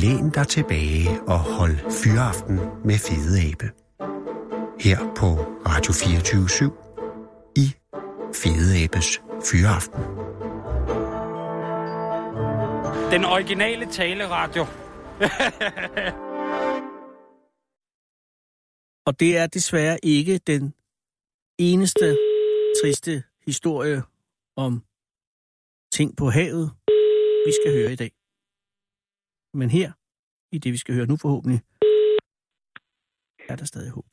Læn dig tilbage og hold fyraften med Fede Abe. Her på Radio 24 i Fede Abes Fyraften. Den originale taleradio. Og det er desværre ikke den eneste triste historie om ting på havet, vi skal høre i dag. Men her, i det vi skal høre nu forhåbentlig, er der stadig håb.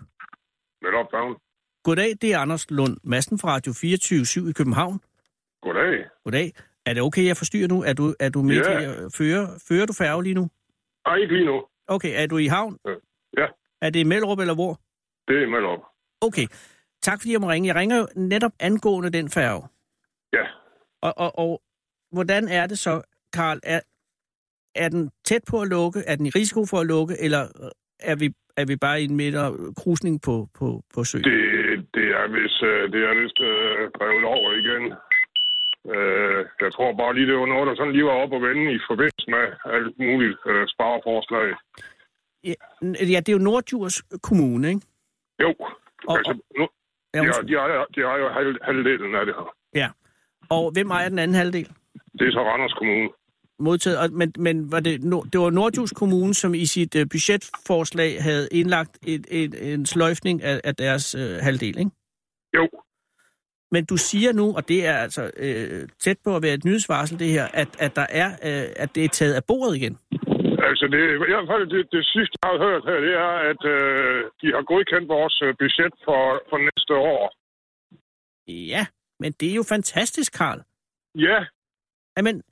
Vel op, Bavn. Goddag, det er Anders Lund Madsen fra Radio 24 i København. Goddag. Goddag. Er det okay, jeg forstyrrer nu? Er du, er du midt Ja. i at føre, fører du færge lige nu? Ej, ikke lige nu. Okay, er du i havn? Ja, Er det i Mellerup eller hvor? det er med op. Okay. Tak fordi jeg må ringe. Jeg ringer jo netop angående den færge. Ja. Og, og, og hvordan er det så, Karl? Er, er den tæt på at lukke? Er den i risiko for at lukke? Eller er vi, er vi bare i en midter krusning på, på, på søen? Det, det er vist, øh, det er vist øh, drevet over igen. Øh, jeg tror bare lige, det var noget, der sådan lige var op og vende i forbindelse med alt muligt øh, spareforslag. Ja, ja, det er jo Nordjurs Kommune, ikke? Jo, Og- altså, nu, Ja, de, de, har, de har jo halv, halvdelen af det her. ja. Og hvem ejer den anden halvdel? Det er så Randers Kommune. Modtaget, og, men, men var det, Nord- det var Nordjurs Kommune, som i sit uh, budgetforslag havde indlagt et, et, en sløjfning af, af deres uh, halvdel, ikke? Jo, Men du siger nu, og det er altså øh, tæt på at være et nyhedsvarsel det her, at, at, der er, øh, at det er taget af bordet igen. altså det, i hvert fald det, det sidste, jeg har hørt her, det er, at øh, de har godkendt vores øh, budget for, for næste år. Ja, men det er jo fantastisk, Karl. Ja, Jamen,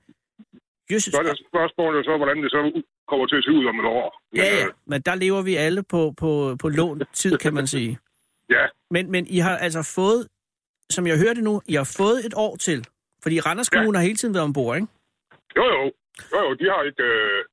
Jesus, så er det spørgsmålet så, hvordan det så kommer til at se ud om et år. Men, ja, ja, øh, men der lever vi alle på, på, på lån tid, kan man sige. ja, Men, men I har altså fået, som jeg hørte nu, I har fået et år til. Fordi Randers Ja. Kommune har hele tiden været ombord, ikke? jo jo, jo jo, de har ikke, øh,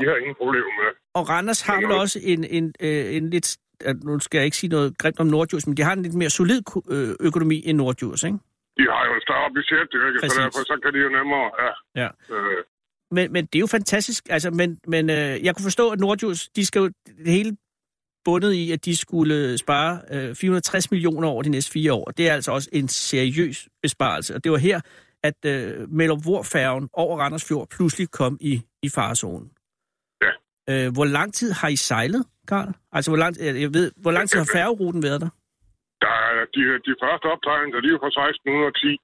de har ingen problemer med. Og Randers har vel også en, en, øh, en lidt, nu skal jeg ikke sige noget grimt om Nordjurs, men de har en lidt mere solid øh, økonomi end Nordjurs, ikke? De har jo et større budget, ikke? Præcis. så derfor så kan de jo nemmere, ja. Ja. Øh, Men, men det er jo fantastisk, altså, men, men øh, jeg kunne forstå, at Nordjurs, de skal jo det hele bundet i, at de skulle spare øh, 460 millioner over de næste fire år. Det er altså også en seriøs besparelse, og det var her, at øh, Mellemvorfærgen over Randers Fjord pludselig kom i, i farezonen. Ja. Øh, hvor lang tid har I sejlet, Karl? Altså, hvor lang, jeg ved, hvor lang tid har færgeruten været der? Der er de, de første optegnelser, de er fra 1610.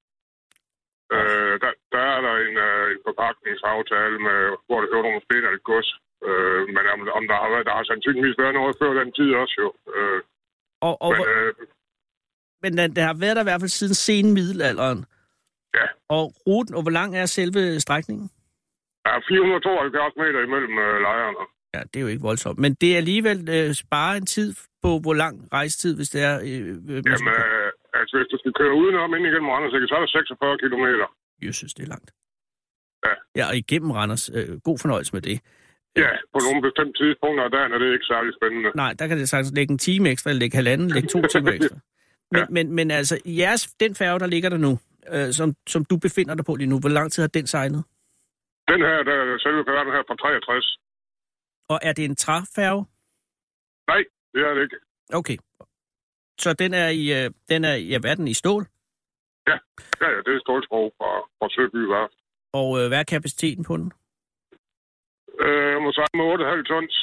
Øh, der, der er der en, øh, en forpakningsaftale, med, hvor det hører nogle sten af et gods. Øh, men om, om der har været, der har sandsynligvis været noget før den tid også jo. Øh, Og, og, men øh, men den, den har været der i hvert fald siden sen middelalderen. Ja. Og ruten, og hvor lang er selve strækningen? der er 472 meter imellem øh, lejrene. Ja, det er jo ikke voldsomt. Men det er alligevel øh, spare en tid på, hvor lang rejsetid, hvis det er... Øh, øh, Jamen, øh, altså hvis du skal køre udenom ind igennem Randers, så er der 46 kilometer. Jeg synes, det er langt. Ja. Ja, og igennem Randers. Øh, god fornøjelse med det. Ja, på nogle bestemte tidspunkter af dagen er det ikke særlig spændende. Nej, der kan det sagtens lægge en time ekstra, eller lægge halvanden, lægge to timer ekstra. Men, Ja. men, men altså, jeres, den færge, der ligger der nu, øh, som, som du befinder dig på lige nu, hvor lang tid har den sejlet? Den her, der, selve færden her fra 63. Og er det en træfærge? Nej, det er det ikke. Okay. Så den er i, øh, den er, ja, hvad er den, i stål? Ja, ja, ja det er stålsprog fra, fra Søby Værft. Og øh, hvad er kapaciteten på den? Øh, må sige med 8,5 tons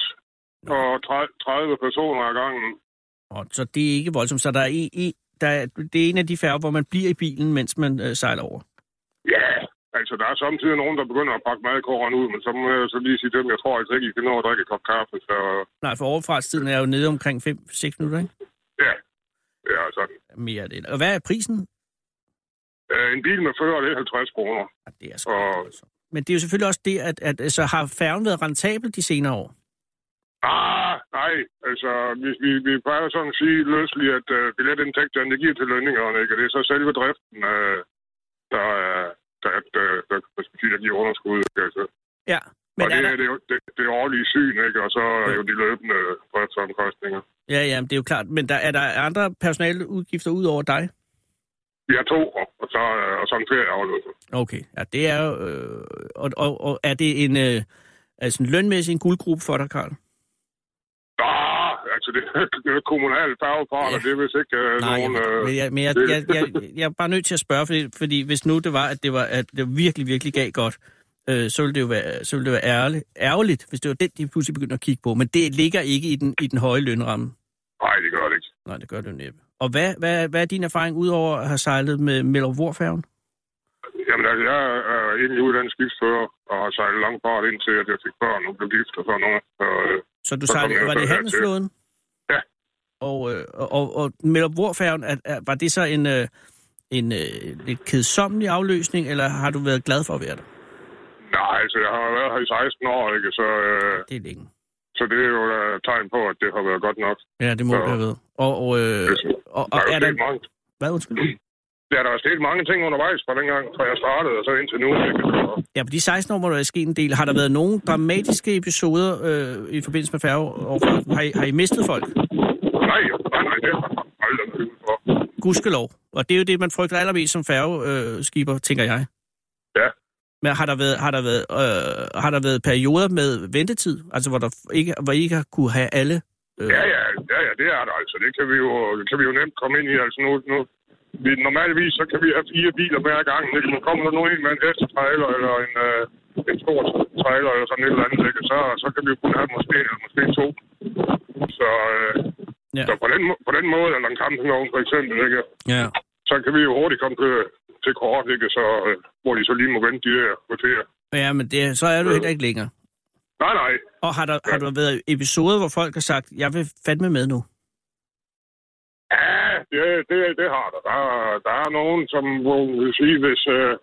og 30 30 personer ad gangen. Og, så det er ikke voldsomt. Så der er, i, i, der er, det er en af de færger, hvor man bliver i bilen, mens man øh, sejler over. Ja, altså der er samtidig nogen, der begynder at pakke madkåren ud, men så må jeg så lige sige dem, jeg tror altså ikke, I kan nå at drikke et kop kaffe. Så Nej, for overfartstiden er jo nede omkring 5-6 minutter, ikke? ja, det er sådan. Mere det. Og hvad er prisen? Øh, en bil med fører, det er 50 kroner. Ja, det er sgu Og- voldsomt. Men det er jo selvfølgelig også det, at, at så har færgen været rentabel de senere år. Ah, nej, altså vi, vi, vi plejer sådan at sige løsligt, at uh, billetindtægterne giver til lønningerne, ikke? Og det er så selve driften, uh, der, er- der, der, der, der, der, giver underskud. Altså. Ja, men og det er er, der... det, er det, det er årlige syn, ikke? og så er jo de løbende driftsomkostninger. Ja, ja, men det er jo klart. Men der, er der andre personaleudgifter ud over dig? Vi har to, og så, øh, og så en ferieafløse. Okay, ja, det er jo... Øh, og, og, og er det en... Øh, altså en lønmæssig en guldgruppe for dig, Karl? Altså det, er kommunalt færgefart, Ja. og det er vist ikke uh, Nej, nogen... øh, men jeg, men jeg, jeg, jeg, jeg er bare nødt til at spørge, fordi, fordi hvis nu det var, at det var, at det virkelig, virkelig gav godt, øh, så ville det jo være, så ville det være ærgerligt, ærgerligt, hvis det var den, de pludselig begyndte at kigge på. Men det ligger ikke i den, i den høje lønramme. Nej, det gør det ikke. Nej, det gør det jo næppe. Og hvad, hvad, hvad er din erfaring, udover at have sejlet med Mellemvorfærgen? Jamen altså, jeg er egentlig uddannet skibsfører, og har sejlet langt fart indtil, at jeg fik børn og blev gift og sådan noget. Så, øh, Så du sejlede, var det handelsflåden? Ja. Og, øh, og, og, og Mellemvorfærgen, er, er, var det så en, øh, en øh, lidt kedsommelig afløsning, eller har du været glad for at være der? nej, altså, jeg har været her i 16 år, ikke? Så, øh, Det er længe. så det er jo et tegn på, at det har været godt nok. Ja, det må Så- have ved. Og, og, øh, Det- og, Der og er er der... mange, Hvad, undskyld? Ja, der er sket mange ting undervejs fra dengang, fra jeg startede, og så indtil nu. Ikke? Ja, på de 16 år, hvor der er sket en del, har der været nogle dramatiske episoder øh, i forbindelse med færge? Har I, har I mistet folk? nej, nej, nej, det har jeg aldrig noget for. Gudskelov. Og det er jo det, man frygter allermest som færgeskiber, øh, tænker jeg. Ja. Men har der været, har der været, øh, har der været perioder med ventetid? Altså, hvor, der ikke, hvor I ikke har kunne have alle? Øh... Ja, ja, ja, ja, det er der altså. Det kan vi jo, det kan vi jo nemt komme ind i. Altså nu, nu vi, normalvis så kan vi have fire biler hver gang. Ikke? Nu kommer der nu en med en hestetrailer eller en, øh, en stor trailer eller sådan et eller andet, ikke? Så, så kan vi jo kun have måske, eller måske to. Så, øh, Ja. så på, den, på den måde, eller en campingvogn for eksempel, ikke? Ja. så kan vi jo hurtigt komme til, til kort, ikke? Så, øh, hvor de så lige må vente de der kvarterer. Ja, men det, så er du heller ikke længere. Nej, nej. Og har der, har der været episoder, hvor folk har sagt, jeg vil fandme med nu? Ja, det, det, det har der. Der, er- der er nogen, som vil sige, hvis... Øh,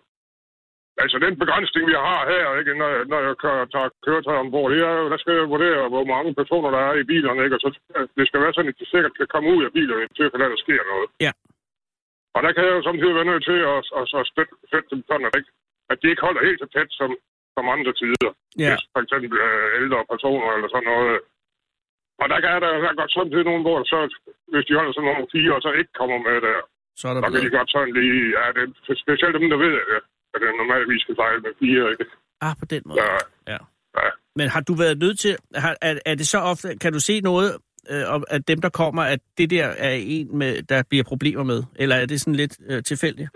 altså, den begrænsning, vi har her, ikke, når, jeg- når jeg kører, tager køretøj ombord, det er der skal jeg vurdere, hvor mange personer der er i bilerne, ikke? Og så det skal være sådan, at de sikkert kan komme ud af bilerne, tilfælde, at der sker noget. Ja. Og der kan jeg jo samtidig være nødt til at, at, at støtte, støtte dem sådan, at, ikke, at de ikke holder helt så tæt som, som andre tider. Ja. Hvis for eksempel øh, ældre personer eller sådan noget. Og der kan der, der godt samtidig nogen, hvor så, hvis de holder sådan nogle fire, og så ikke kommer med der, Så er der så kan de godt sådan lige, ja, det er specielt dem, der ved, at, det normalt vi skal sejle med fire, ikke? Ah, på den måde. Ja, Ja. ja. Men har du været nødt til... Har, er, er det så ofte... Kan du se noget øh, om, at dem, der kommer, at det der er en, med, der bliver problemer med? Eller er det sådan lidt øh, tilfældigt?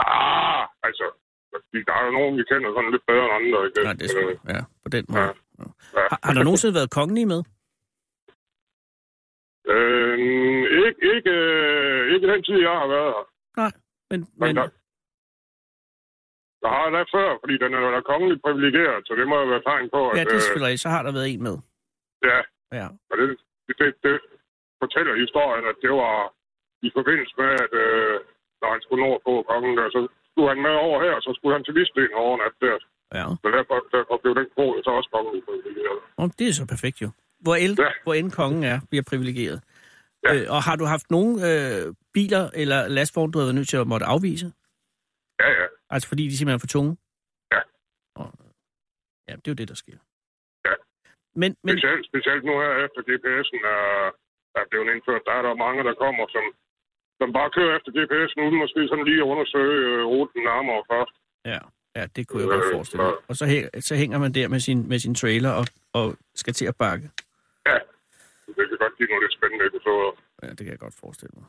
Ah, altså, der er jo nogen, vi kender sådan lidt bedre end andre, ikke? Nej, det er sgu, Øh, ja, på den måde. Ja. ja. Har, har der nogensinde været kongelige med? Øh, ikke, ikke, øh, ikke den tid, jeg har været her. Nej, men... Men, men der, der har jeg da før, fordi den er da kongeligt privilegeret, så det må jo være tegn på, at... ja, det er øh, selvfølgelig rigtigt. Så har der været en med. ja, Ja. og det, det, det, det fortæller historien, at det var i forbindelse med, at øh, når han skulle nord på kongen der, så skulle han med over her, så skulle han til Visben over nat der. Ja. Så derfor, derfor blev den kro så også kongeligt privilegeret. Og det er så perfekt jo. Hvor, el, Ja. hvor end kongen er, bliver privilegeret. Ja. Øh, og har du haft nogle øh, biler eller lastvogne, du har været nødt til at måtte afvise? Ja, ja. Altså fordi de simpelthen er for tunge? Ja. Og, ja, det er jo det, der sker. Ja. Men, men Specielt, specielt nu her efter GPS'en er, er blevet indført, der er der mange, der kommer, som, som bare kører efter GPS'en, uden måske sådan lige at undersøge øh, ruten nærmere først. ja, ja, det kunne jeg godt Øh, forestille mig. Og så, hæ- så hænger man der med sin, med sin trailer og, og skal til at bakke. Ja, det kan godt give nogle lidt spændende episoder. Ja, det kan jeg godt forestille mig.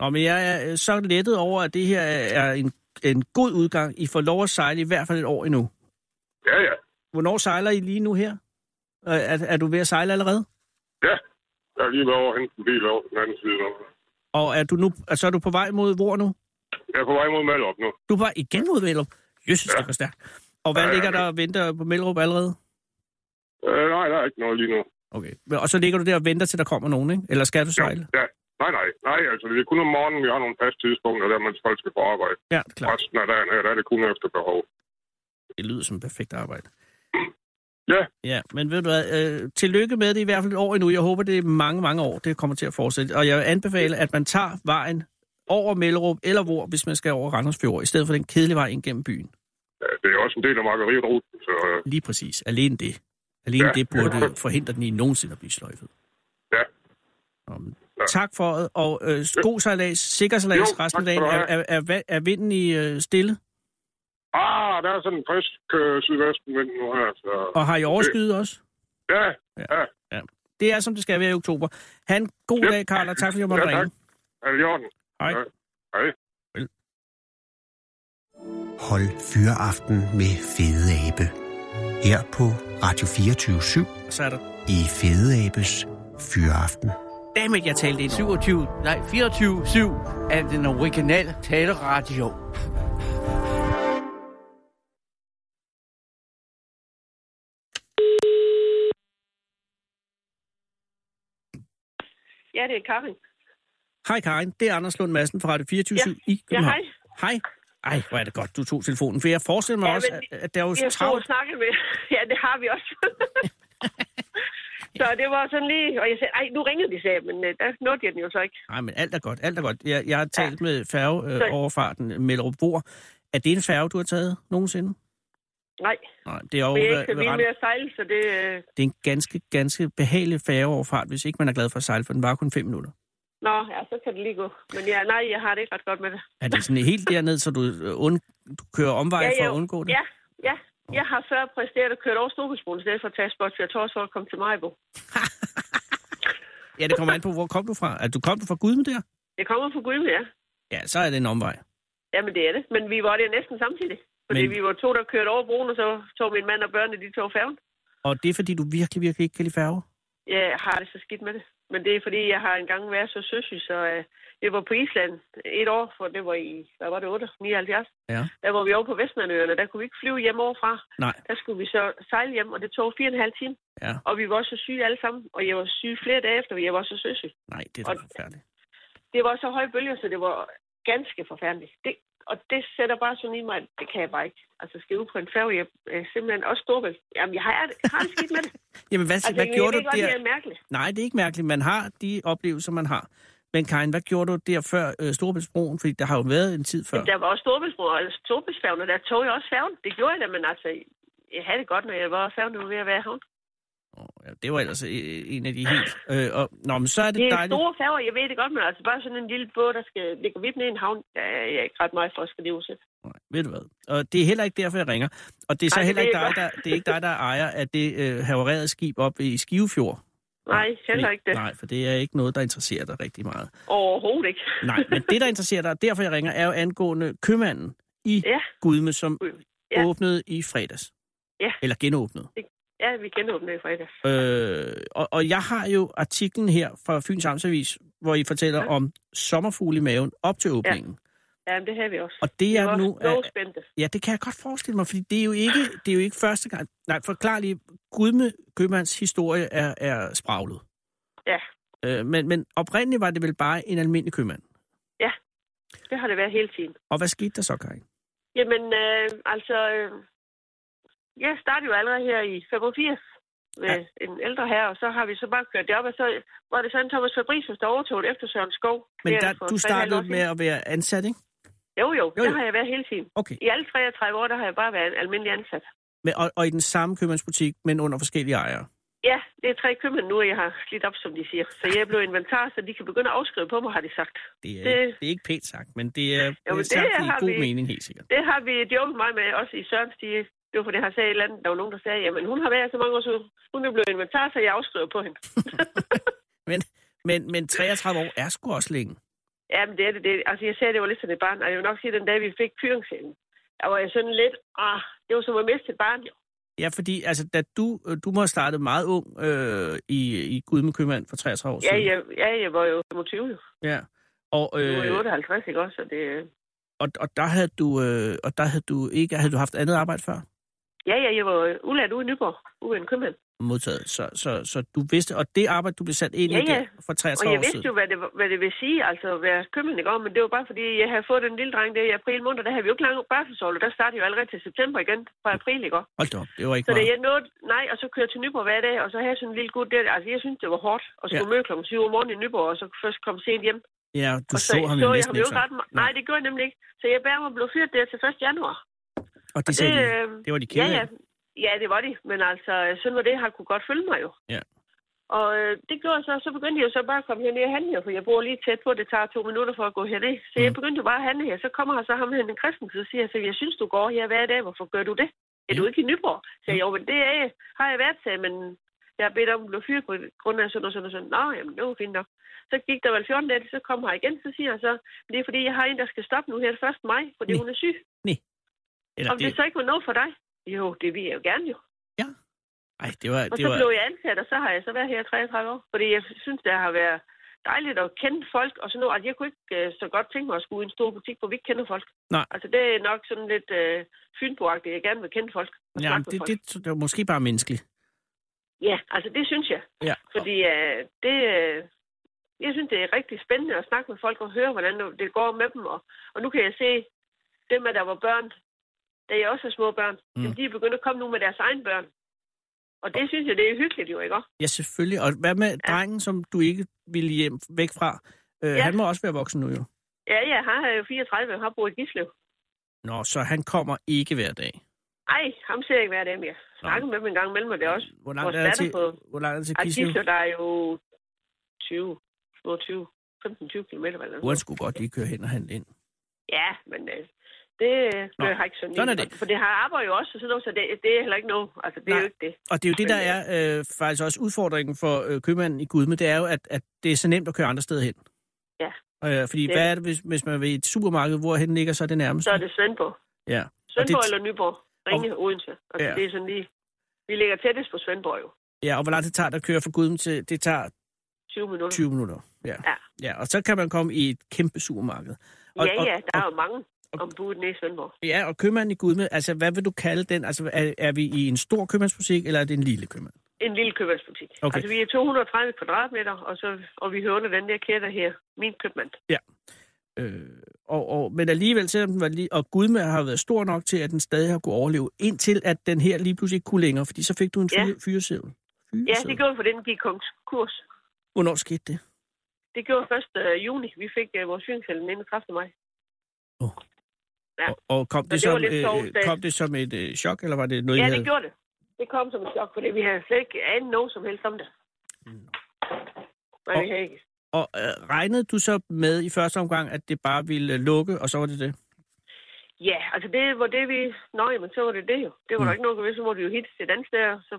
Nå, men jeg er øh, så lettet over, at det her er en, en god udgang. I får lov at sejle i hvert fald et år endnu. Ja, ja. Hvornår sejler I lige nu her? Er, er, er du ved at sejle allerede? Ja, jeg har lige været over og hentet en bil over den anden side. Og er du nu, altså er du på vej mod hvor nu? Jeg er på vej mod Malop nu. Du er på vej igen mod Mellerup? Jesus, ja. det går stærkt. Og hvad Ja, ja, ligger ja. der og venter på Mellerup allerede? Øh, nej, der er ikke noget lige nu. Okay. Og så ligger du der og venter til der kommer nogen, ikke? Eller skal du sejle? Ja, nej, nej, nej, altså det er kun om morgenen, vi har nogle fast tidspunkter, der man folk skal på arbejde. Ja, klart. Resten af dagen her, der er det kun efter behov. Det lyder som perfekt arbejde. Ja, Ja, men ved du hvad, øh, tillykke med det i hvert fald et år endnu. Jeg håber, det er mange, mange år, det kommer til at fortsætte. Og jeg vil anbefale, at man tager vejen over Mellerup eller hvor, hvis man skal over Randers Fjord, i stedet for den kedelige vej ind gennem byen. ja, det er også en del af margaritruten, så øh, Lige præcis. Alene det. Alene Ja. det burde forhindre den i nogensinde at blive sløjfet. ja. Ja. tak for det, og øh, god sejlads, sikker Jo, sejlads tak resten af dagen. du Er, er, er, er vinden i øh, stille? Ah, der er sådan en frisk øh, sydvestenvind nu her, så... Og har I overskyet også? Ja, Ja. ja. Det er, som det skal være i oktober. Ha' en god Yep. dag, Karl, og tak fordi jeg måtte Ja, tak. ringe. Orden? Hej. Ja. Hej. Hold Fyraften med Fede Abe. Her på Radio 24 Så er der... i Fede Abes Fyraften. Dammit, jeg talte ind over. 27, nej 24-7 af den originale taleradio. Ja, det er Karin. Hej Karin, det er Anders Lund Madsen fra Radio 24 Ja. i Ja, København. hej. Hej. Ej, hvor er det godt, du tog telefonen. For jeg forestiller mig Ja, også, at, at der er jo har travlt. snakket med. Ja, det har vi også. Så det var sådan lige, og jeg sagde, ej, nu ringede de, sagde, jeg, men øh, der nåede jeg den jo så ikke. Nej, men alt er godt, alt er godt. Jeg, jeg har talt ja. med færgeoverfarten øh, Mellerup Bor. Er det en færge, du har taget nogensinde? Nej, Nej, det er jo men jeg er ikke så vild med at sejle, så det... Øh... det er en ganske, ganske behagelig færgeoverfart, hvis ikke man er glad for at sejle, for den var kun fem minutter. Nå, ja, så kan det lige gå. Men ja, nej, jeg har det ikke ret godt med det. Er det sådan helt derned, så du, øh, und, du kører omveje ja, for at undgå det? Ja, ja. Jeg har før præsteret at køre over Storbritannien i stedet for at tage spot til Tors for at komme til Majbo. Ja, det kommer an på, hvor kom du fra? Er du kom du fra Gudme der? Jeg kommer fra Gudme, ja. Ja, så er det en omvej. Jamen, det er det. Men vi var der næsten samtidig. Fordi Men- vi var to, der kørte over broen, og så tog min mand og børnene, de tog færgen. Og det er, fordi du virkelig, virkelig ikke kan lide færger? Jeg har det så skidt med det. Men det er, fordi jeg har engang været så søsyg, så øh, jeg var på Island et år, for det var i, hvad var det, 8, 79. Ja. Der var vi over på Vestmanøerne, der kunne vi ikke flyve hjem overfra. Nej. Der skulle vi så sejle hjem, og det tog fire og en halv time. Ja. Og vi var så syge alle sammen, og jeg var syg flere dage efter, jeg var så søsyg. Nej, det er da forfærdeligt. Det var så høje bølger, så det var ganske forfærdeligt. Det, og det sætter bare sådan i mig, at det kan jeg bare ikke. Altså skal ud på en færge, jeg er simpelthen også storbælt. Jamen, jeg har, jeg har det skidt med det. Jamen, hvad, altså, hvad jeg gjorde ved du der? det er mærkeligt. Nej, det er ikke mærkeligt. Man har de oplevelser, man har. Men Karin, hvad gjorde du der før øh, Storebæltsbroen? Fordi der har jo været en tid før. Der var også Storbæltsbro og Storbæltsfærgen, og der tog jeg også færgen. Det gjorde jeg da, men altså, jeg havde det godt, når jeg var færgen, var ved at være i havn. Ja, det var ellers øh, en af de helt... Øh, og, nå, men så er det, Det er dejligt. store færger, jeg ved det godt, men altså bare sådan en lille båd, der skal ligge vidt ned i en havn, der er jeg ikke ret meget for, skal det udsætte. Ved du hvad? Og det er heller ikke derfor, jeg ringer. Og det er så Ej, det heller ikke dig, der, det er ikke dig, der er ejer af det øh, havererede skib op i Skivefjord. Nej, heller ikke det. Nej, for det er ikke noget, der interesserer dig rigtig meget. Overhovedet ikke. Nej, men det, der interesserer dig, derfor jeg ringer, er jo angående købmanden i Ja. Gudme, som Ja. åbnede i fredags. Ja. Eller genåbnede. Ja, vi genåbnede i fredags. Øh, og, og jeg har jo artiklen her fra Fyns Amtsavis, hvor I fortæller ja. om sommerfugle i maven op til åbningen. Ja, men det har vi også. Og det er var nu... Er, ja, det kan jeg godt forestille mig, fordi det er jo ikke, det er jo ikke første gang... Nej, forklar lige. Gudme købmands historie er, er spraglet. Ja, Øh, men, men oprindeligt var det vel bare en almindelig købmand. ja. Det har det været hele tiden. Og hvad skete der så, Karin? Jamen, øh, altså, øh, jeg startede jo allerede her i 85 med ja. en ældre herre, og så har vi så bare kørt det op, og så var det sådan Thomas Fabricius, der overtog det efter Søren Skov. Men der, du 3,5 år startede med at være ansat, ikke? Jo, jo, Jo, jo, jo. det har jeg været hele tiden. Okay. I alle 33 år, der har jeg bare været en almindelig ansat. Men, og, og i den samme købmandsbutik, men under forskellige ejere. Ja, det er tre købmænd nu, jeg har slidt op, som de siger. Så jeg blev inventar, så de kan begynde at afskrive på mig, har de sagt. Det er, Det- det... det er ikke pænt sagt, men det er, det Jo, er men sagt det i god vi- mening, helt sikkert. Det har vi joket mig med, også i Sørens de, Det var fordi, han sagde et eller andet, der var nogen, der sagde, jamen hun har været så mange år, så hun er blevet inventar, så jeg afskriver på hende. Men, men, men 33 år er sgu også længe. Jamen, det er det. det. Altså, jeg sagde, det var lidt sådan et barn. Og jeg vil nok sige, at den dag, vi fik fyringsscenen, der var jeg sådan lidt, ah, det var som at miste et barn, jo. Ja, fordi altså, da du, øh, du må have startet meget ung øh, i, i Gudme Købmand for 33 år Ja, siden. jeg, ja, jeg var jo 25, jo. ja. Og, Øh... Du var øh, jo 58, ikke også? Så det, og, og der havde du, øh, og der havde du ikke, havde du haft andet arbejde før? Ja, ja, jeg var udlært ude i Nyborg, ude i en købmand. modtaget. Så, så, så du vidste, og det arbejde, du blev sat ind Ja, i ja. for 33 Og jeg år vidste siden. jo, hvad det, hvad det vil sige, altså at være købmand, ikke? også? Men det var bare fordi, jeg havde fået den lille dreng der i april måned, der havde vi jo ikke lang barselsål, der startede jo allerede til september igen fra april, ikke? også? Hold da op, det var ikke Så da meget. jeg nåede, nej, og så kørte jeg til Nyborg hver dag, og så havde jeg sådan en lille gut der, altså jeg synes, det var hårdt at skulle Ja. møde klokken 7 om morgenen i Nyborg, og så først komme sent hjem. Ja, du og så, ham så jo jeg næsten ham ikke ret så. Nej, det gjorde jeg nemlig ikke. Så jeg bærer mig blev fyret der til 1. januar. Og det sagde de, øh, det var de ja, kede ja, af. ja, det var de. Men altså, sådan var det, har kunne godt følge mig jo. Ja. Og øh, det gjorde jeg så, så begyndte jeg jo så bare at komme herned og handle, for jeg bor lige tæt på, det tager to minutter for at gå herned. Så Mm. jeg begyndte jo bare at handle her. Så kommer her så ham hen, en kristen, så siger jeg, så jeg synes, du går her hver dag, hvorfor gør du det? Er du ikke i Nyborg? Så jeg, jo, men det er, jeg. har jeg været til, men jeg har bedt om at blive fyret på grund af sådan og sådan og sådan. Nå, jamen, det var fint nok. Så gik der vel 14 dage, så kom her igen, så siger jeg så, det er fordi, jeg har en, der skal stoppe nu her 1. maj, fordi hun er syg. Eller Om det... det, så ikke var noget for dig? Jo, det vil jeg jo gerne jo. ej, det var, Og det så var, blev jeg ansat, og så har jeg så været her i 33 år. Fordi jeg synes, det har været dejligt at kende folk og sådan noget. Altså, jeg kunne ikke øh, så godt tænke mig at skulle i en stor butik, hvor vi ikke kender folk. Nej. Altså, det er nok sådan lidt øh, fynboagtigt. Jeg gerne vil kende folk. Ja, det, folk. det, det var måske bare menneskeligt. Ja, altså det synes jeg. Ja. Fordi øh, det, øh, jeg synes, det er rigtig spændende at snakke med folk og høre, hvordan det går med dem. Og, og nu kan jeg se, dem af der var børn, da jeg også er små børn, Mm. mm. de er begyndt at komme nu med deres egne børn. Og det synes jeg, det er hyggeligt jo, ikke? Ja, selvfølgelig. Og hvad med ja. drengen, som du ikke ville hjem væk fra? Øh, Ja. Han må også være voksen nu jo. Ja, ja, han er jo 34 og har boet i Gislev. Nå, så han kommer ikke hver dag. Ej, ham ser jeg ikke hver dag mere. Snakker med dem en gang imellem, og det også Hvor langt er det til, på... hvor langt er det til Ej, Kislev? Gislev, der er jo 20, små 20, 15-20 km. Eller noget. skulle godt lige køre hen og handle ind. Ja, men øh, det, Nå, det har ikke sådan sådan er det. For det har arbejde jo også, og sådan noget, så det, det er heller ikke noget. Altså, det er Nej. jo ikke det. Og det er jo det, der Men, er øh, faktisk også udfordringen for øh, købmanden i Gudme, det er jo, at, at det er så nemt at køre andre steder hen. Ja. Øh, fordi Det er hvad er det, hvis, hvis man er ved et supermarked, hvorhen ligger så det nærmeste? Så er det Svendborg. Ja. Og Svendborg det, eller Nyborg. Ringe, Odense. Altså, Ja. det er sådan lige... Vi ligger tættest på Svendborg jo. ja, og hvor lang tid tager det at køre fra Gudme til... Det tager 20 minutter. 20 minutter. Ja. Ja. ja. Og så kan man komme i et kæmpe supermarked. Og, ja, og, ja, der er jo mange ombud nede i Svendborg. Ja, og købmanden i Gudme, altså hvad vil du kalde den? Altså er, er vi i en stor købmandsbutik, eller er det en lille købmand? En lille købmandsbutik. Okay. Altså, vi er 230 kvadratmeter, og, så, og vi hører under den der kæde her. Min købmand. Ja. Øh, og, og, men alligevel, selvom den var lige, og Gudme har været stor nok til, at den stadig har kunne overleve, indtil at den her lige pludselig ikke kunne længere, fordi så fik du en Ja. fyre, fyreseddel. Ja, det gjorde for den gik konkurs. Hvornår skete det? Det gjorde først øh, juni. Vi fik øh, vores fyringshælden den 31. maj. Ja. Og, og kom, det, det som, øh, sovsdag. kom det som et øh, chok, eller var det noget, I Ja, havde? det gjorde det. Det kom som et chok, fordi vi havde slet ikke anet noget som helst om det. Nej, Og- havde ikke. Og øh, regnede du så med i første omgang, at det bare ville øh, lukke, og så var det det? Ja, altså det var det, vi... Nå, men så var det det jo. Det var Mm. der ikke noget ved, så må du jo hit til et andet sted, og så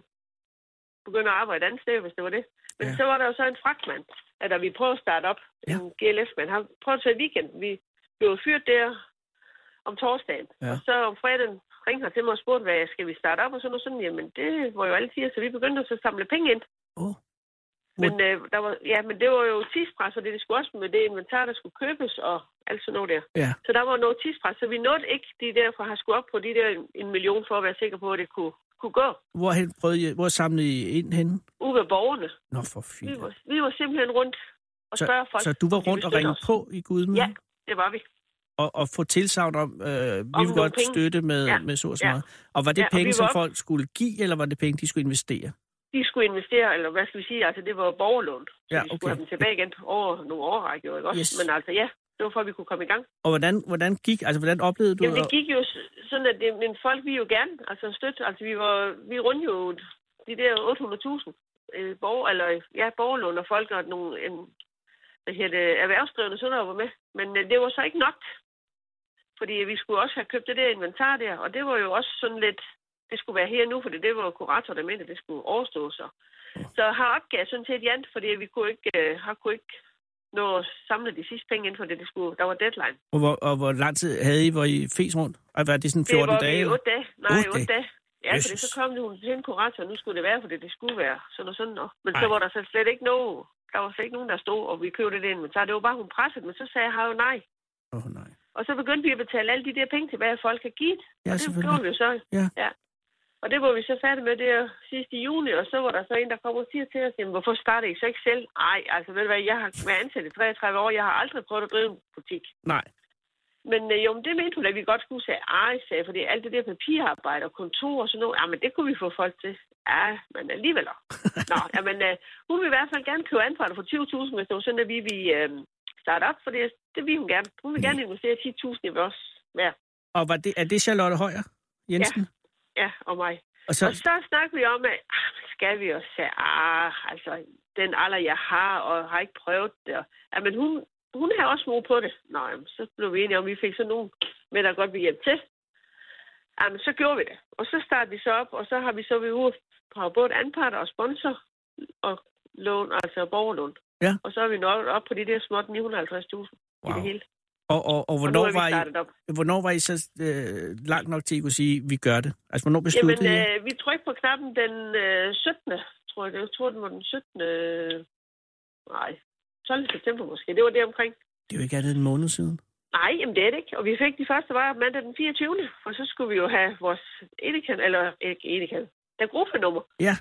begynde at arbejde et andet sted, hvis det var det. Men Ja. så var der jo så en fragtmand, at da vi prøvede at starte op, Ja. en GLS-mand, han prøvede så i weekend. Vi blev fyret der om torsdagen. Ja. Og så om fredagen ringte han til mig og spurgte, hvad skal vi starte op og sådan noget. Sådan, jamen, det var jo alle tider, så vi begyndte så at samle penge ind. Oh. Men, øh, der var, ja, men det var jo tidspres, og det, det skulle også med det inventar, der skulle købes og alt sådan noget der. Ja. Så der var noget tidspres, så vi nåede ikke de der, for at have skulle op på de der en million, for at være sikker på, at det kunne, kunne gå. Hvorhen prøvede I, hvor samlede I ind henne? Ude ved borgerne. Nå, for Vi fint. var, vi var simpelthen rundt og Så, spørge folk. så du var rundt og ringe på i Gudme? Ja, det var vi. Og, og få tilsavn om, øh, vi vil nogle godt penge. støtte med, Ja. med så og så Ja. meget. Og var det Ja, penge, som op- folk skulle give, eller var det penge, de skulle investere? De skulle investere, eller hvad skal vi sige, altså det var borgerlån. Så Ja, vi skulle okay. have dem tilbage igen over nogle årrække, ikke også? Yes. Men altså ja, det var for, at vi kunne komme i gang. Og hvordan, hvordan gik, altså hvordan oplevede du Jamen, det gik jo sådan, at det, men folk vil jo gerne altså støtte. Altså, vi var, vi rundt jo de der 800.000 øh, borger, eller ja, borgerlån og folk og nogle, en, hvad hedder det, erhvervsdrivende sådan noget var med. Men øh, det var så ikke nok. Fordi vi skulle også have købt det der inventar der, og det var jo også sådan lidt, det skulle være her nu, fordi det var jo kurator, der mente, at det skulle overstås. Så, så har opgav sådan set Jan, fordi vi kunne ikke, øh, har kunne ikke nå at samle de sidste penge ind, fordi det skulle, der var deadline. og hvor, og hvor lang tid havde I, hvor I fes rundt? Og var det sådan 14 det var dage? eller? 8 dage. Nej, Otte 8 dage? Ja, fordi Jesus. så kom hun til en kurator, og nu skulle det være, fordi det skulle være sådan og sådan. Og. Men Ej. så var der så slet ikke nogen, der var slet ikke nogen, der stod, og vi købte det inventar. Det var bare, hun pressede, men så sagde jeg jo nej. Åh, oh, nej. Og så begyndte vi at betale alle de der penge tilbage, folk har givet. Ja, og det gjorde vi jo så. Ja. ja. Og det var vi så færdige med der sidste i juni, og så var der så en, der kom og siger til os, jamen, hvorfor starter I så ikke selv? Nej, altså ved du hvad, jeg har været ansat i 33 år, jeg har aldrig prøvet at drive en butik. Nej. Men øh, jo, men det mente hun, at vi godt skulle sige, ej, sagde, fordi alt det der papirarbejde og kontor og sådan noget, ja, men det kunne vi få folk til. Ja, men alligevel. Nå, jamen, øh, hun vil i hvert fald gerne købe anparter for 20.000, hvis det var sådan, at vi vil øh, starte op, for det, det vil hun gerne. Hun vil gerne investere 10.000 i vores hver. Og var det, er det Charlotte Højer Jensen? Ja, og mig. Og så, Og så snakker vi om, at ah, skal vi også sige, ah, altså, den alder, jeg har, og har ikke prøvet det. Og, ja, men hun, hun har også mod på det. Nå, jamen, så blev vi enige om, at vi fik sådan nogen med, der godt vil hjælpe til. Jamen, så gjorde vi det. Og så startede vi så op, og så har vi så ved ude på både anparter og sponsor og lån, altså borgerlån. Ja. Og så er vi nået op på de der småt 950.000 wow. i det hele. og, og, og, Og hvornår, vi var I, op. hvornår var I så øh, langt nok til, at I kunne sige, at vi gør det? Altså, hvornår besluttede Jamen, I? øh, vi trykkede på knappen den øh, 17. tror jeg. Jeg tror, den var den 17. Øh, nej, 12. september måske. Det var det omkring. Det er jo ikke andet en måned siden. Nej, jamen det er det ikke. Og vi fik de første varer mandag den 24. Og så skulle vi jo have vores Edekan, eller ikke Edekan, der gruppenummer. Ja.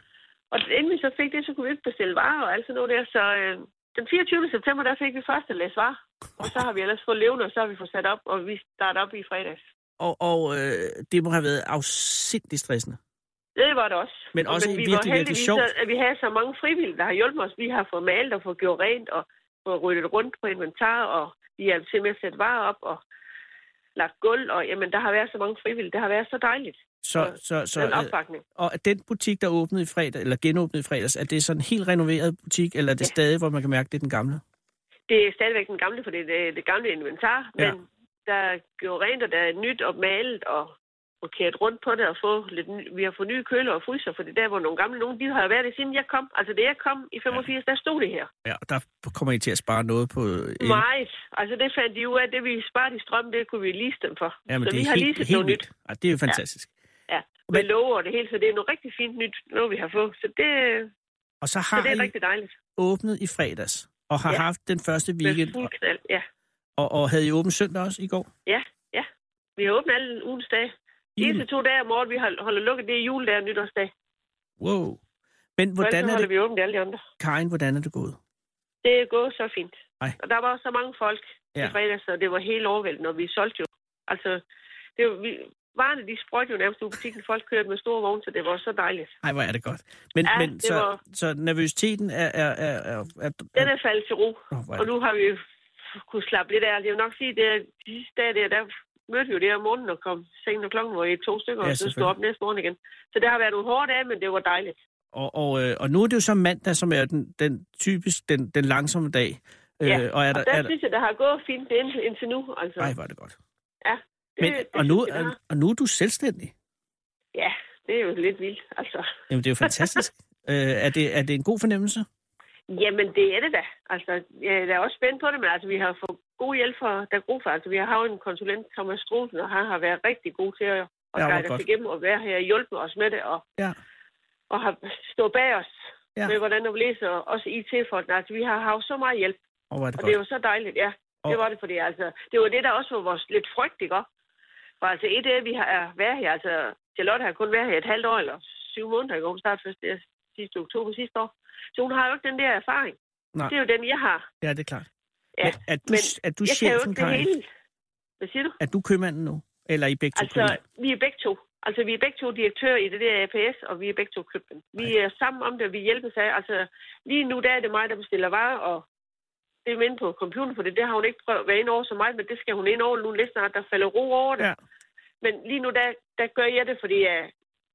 Og inden vi så fik det, så kunne vi ikke bestille varer og alt sådan noget der. Så øh, den 24. september, der fik vi første læs varer. Og så har vi ellers fået levende, og så har vi fået sat op, og vi starter op i fredags. Og, og øh, det må have været afsindigt stressende. Det var det også. Men også vi virkelig, var virkelig sjovt. at vi havde så mange frivillige, der har hjulpet os. Vi har fået malet og fået gjort rent og fået ryddet rundt på inventar, og vi har til med at sætte varer op og lagt gulv, og jamen, der har været så mange frivillige. Det har været så dejligt. Så, så, så, den øh, opbakning. og er den butik, der åbnede i fredag, eller genåbnede i fredags, er det sådan en helt renoveret butik, eller er det Ja. stadig, hvor man kan mærke, det er den gamle? Det er stadigvæk den gamle, for det er det gamle inventar, Ja. men der er gjort rent, og der er nyt og malet og rokeret rundt på det og få lidt vi har fået nye køler og fryser, for det er der, hvor nogle gamle nogen, de har været det siden jeg kom. Altså, da jeg kom i 85, der stod det her. Ja, og der kommer I til at spare noget på... el. Altså, det fandt de ud af, det vi sparede i strøm, det kunne vi lease dem for. Ja, men så det vi er har helt, leaset helt noget nyt. vildt. Ja, det er jo fantastisk. Ja, med love og det hele, så det er noget rigtig fint nyt, noget vi har fået. Så det, Og så så har det er I rigtig dejligt. åbnet i fredags, og har Ja. haft den første Med weekend, fuld knald, ja. og, og havde I åbent søndag også i går? Ja, ja. Vi har åbnet alle ugens dage. De eneste to dage om året, vi holder lukket, det er juledag og nytårsdag. Wow. Men Hvordan så er det, vi åbent alle de andre. Karin, hvordan er det gået? Det er gået så fint. Ej. Og der var så mange folk ja. Ja. i fredags, så det var helt overvældende, og vi solgte jo. Altså, det var, vi, varerne, de sprøjte jo nærmest ud butikken. Folk kørte med store vogne, så det var så dejligt. Ej, hvor er det godt. Men, Ja, men så, var- så nervøsiteten er... er, er, er, er, Den er faldet til ro, er og nu har vi jo kunne slappe lidt af. Jeg vil nok sige, det er de sidste dage, der, der mødte vi jo det om morgenen og kom sent og klokken var i to stykker, Ja, og så stod op næste morgen igen. Så det har været nogle hårde dage, men det var dejligt. Og, og, øh, og nu er det jo så mandag, som er den, den typisk den, den langsomme dag. Ja, Øh, og er der, og der er der, synes jeg, der har gået fint indtil, indtil nu. Altså. ej, er det godt. Ja, Men, det og, nu, har. og nu er du selvstændig. Ja, det er jo lidt vildt, altså. Jamen, det er jo fantastisk. øh, er, det, er det en god fornemmelse? Jamen, det er det da. Altså, jeg er også spændt på det, men altså, vi har fået god hjælp fra Dagrofa. Altså, vi har haft en konsulent, Thomas Strosen, og han har været rigtig god til at, at Ja, guide os igennem og være her og hjælpe os med det, og, Ja. og har stået bag os Ja. med, hvordan vi læser, og også IT-folk. Altså, vi har haft så meget hjælp, Og det og godt. det er jo så dejligt, ja. Og- Det var det, fordi altså, det var det, der også var vores lidt frygt, ikke For altså, et af, vi har været her, altså, Charlotte har kun været her et halvt år, eller syv måneder, ikke? Hun startede først der sidste oktober sidste år. Så hun har jo ikke den der erfaring. Nej. Det er jo den, jeg har. Ja, det er klart. Ja, Men er du, men er du jeg kan jo ikke det Karin? hele. Hvad siger du? Er du købmanden nu? Eller er I begge to Altså, vi er begge to. Altså, vi er begge to direktører i det der APS, og vi er begge to købmænd. Vi er sammen om det, og vi hjælpes af. Altså, lige nu der er det mig, der bestiller varer, og det er inde på computeren, for det, det har hun ikke prøvet at være ind over så meget, men det skal hun ind over nu lidt snart. Der falder ro over det. Ja. Men lige nu, der, der gør jeg det, fordi uh,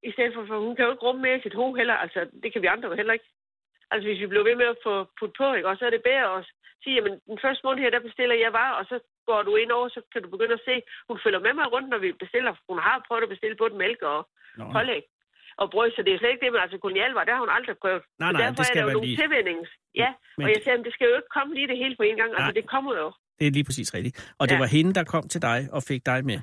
i stedet for, for hun kan jo ikke rumme mere i sit hoved heller. Altså, det kan vi andre jo heller ikke. Altså, hvis vi bliver ved med at få putt på, ikke? og så er det bedre at sige, jamen, den første måned her, der bestiller jeg varer, og så går du ind over, så kan du begynde at se, hun følger med mig rundt, når vi bestiller. Hun har prøvet at bestille både mælk og Nå. pålæg og brød, så det er slet ikke det, men altså kolonialvar, det har hun aldrig prøvet. Nej, Så nej, derfor det skal er der jo nogle lige- tilvændings. Ja, Men og jeg det- siger, jamen, det skal jo ikke komme lige det hele på en gang. Altså, Nej. det kommer jo. Det er lige præcis rigtigt. Og det Ja. var hende, der kom til dig og fik dig med.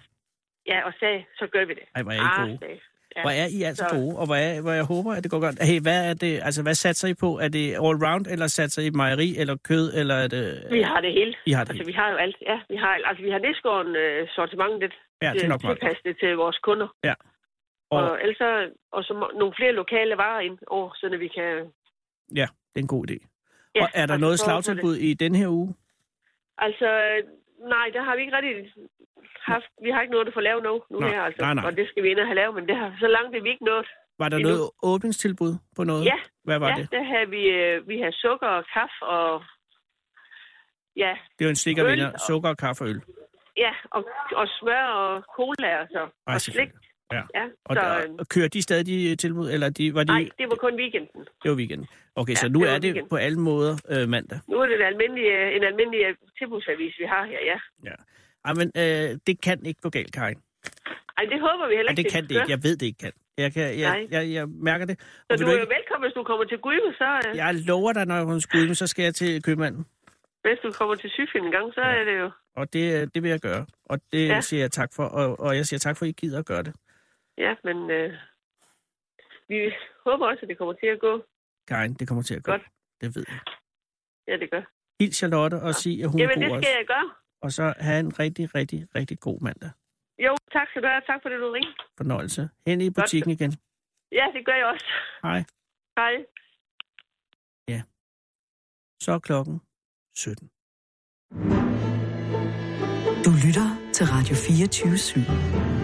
Ja, og sagde, så gør vi det. Ej, hvor er I Ah, gode. sagde. Ja. Hvor er I altså Så- gode, og hvor, er, hvor jeg håber, at det går godt. Hey, hvad er det, altså hvad satser I på? Er det all round, eller satser I mejeri, eller kød, eller er det... Vi har det hele. I har det altså, hele. vi har jo alt. Ja, vi har, altså, vi har næstgården øh, sortiment lidt. Ja, det er nok meget tilpasset det til vores kunder. Ja. Og, Og- og ellers så, og så nogle flere lokale varer ind over, så vi kan... Ja, det er en god idé. Ja, og er der altså, noget slagtilbud i den her uge? Altså, nej, der har vi ikke rigtig haft... Vi har ikke noget at få lavet nu, nu Nej, her, altså. nej, nej. Og det skal vi ind og have lavet, men det har, så langt er vi ikke nået. Var der endnu. noget åbningstilbud på noget? Ja, Hvad var ja, det? der har vi, øh, vi har sukker og kaffe og... Ja, Det var en sikker vinder. og- Sukker, kaffe og øl. ja og, og smør og cola og så. Ej, og slik. Ja. Ja, Og, så, der, og kører de stadig de tilbud, eller de, var de... nej, det var kun weekenden. Det var weekenden. Okay, Ja, så nu det er det weekend. på alle måder øh, mandag. Nu er det en almindelig, øh, en almindelig øh, tilbudsavis, vi har her, ja. Ja. Ej, men øh, det kan ikke gå galt, Karin. Ej, det håber vi heller Ej, ikke. det kan det ikke. Jeg ved, det ikke kan. Jeg, kan, jeg, Nej. jeg, jeg mærker det. Så du er jo ikke, velkommen, hvis du kommer til Grybe, så... Øh, jeg lover dig, når hun skulle, men så skal jeg til købmanden. Hvis du kommer til Syfyn en gang, så er det jo... Og det, det vil jeg gøre. Og det Ja. ja. siger jeg tak for. Og, og jeg siger tak for, at I gider at gøre det. Ja, men øh, vi håber også, at det kommer til at gå. Karin, det kommer til at gå. Godt. Det ved jeg. Ja, det gør. Hils Charlotte og sig, at hun Jamen, er det god skal også. jeg gøre. Og så have en rigtig, rigtig, rigtig god mandag. Jo, tak skal du have. Tak for det, du ringede. Fornøjelse. Hen i butikken igen. Ja, det gør jeg også. Hej. Hej. Så er klokken 17. Du lytter til Radio 24 /7.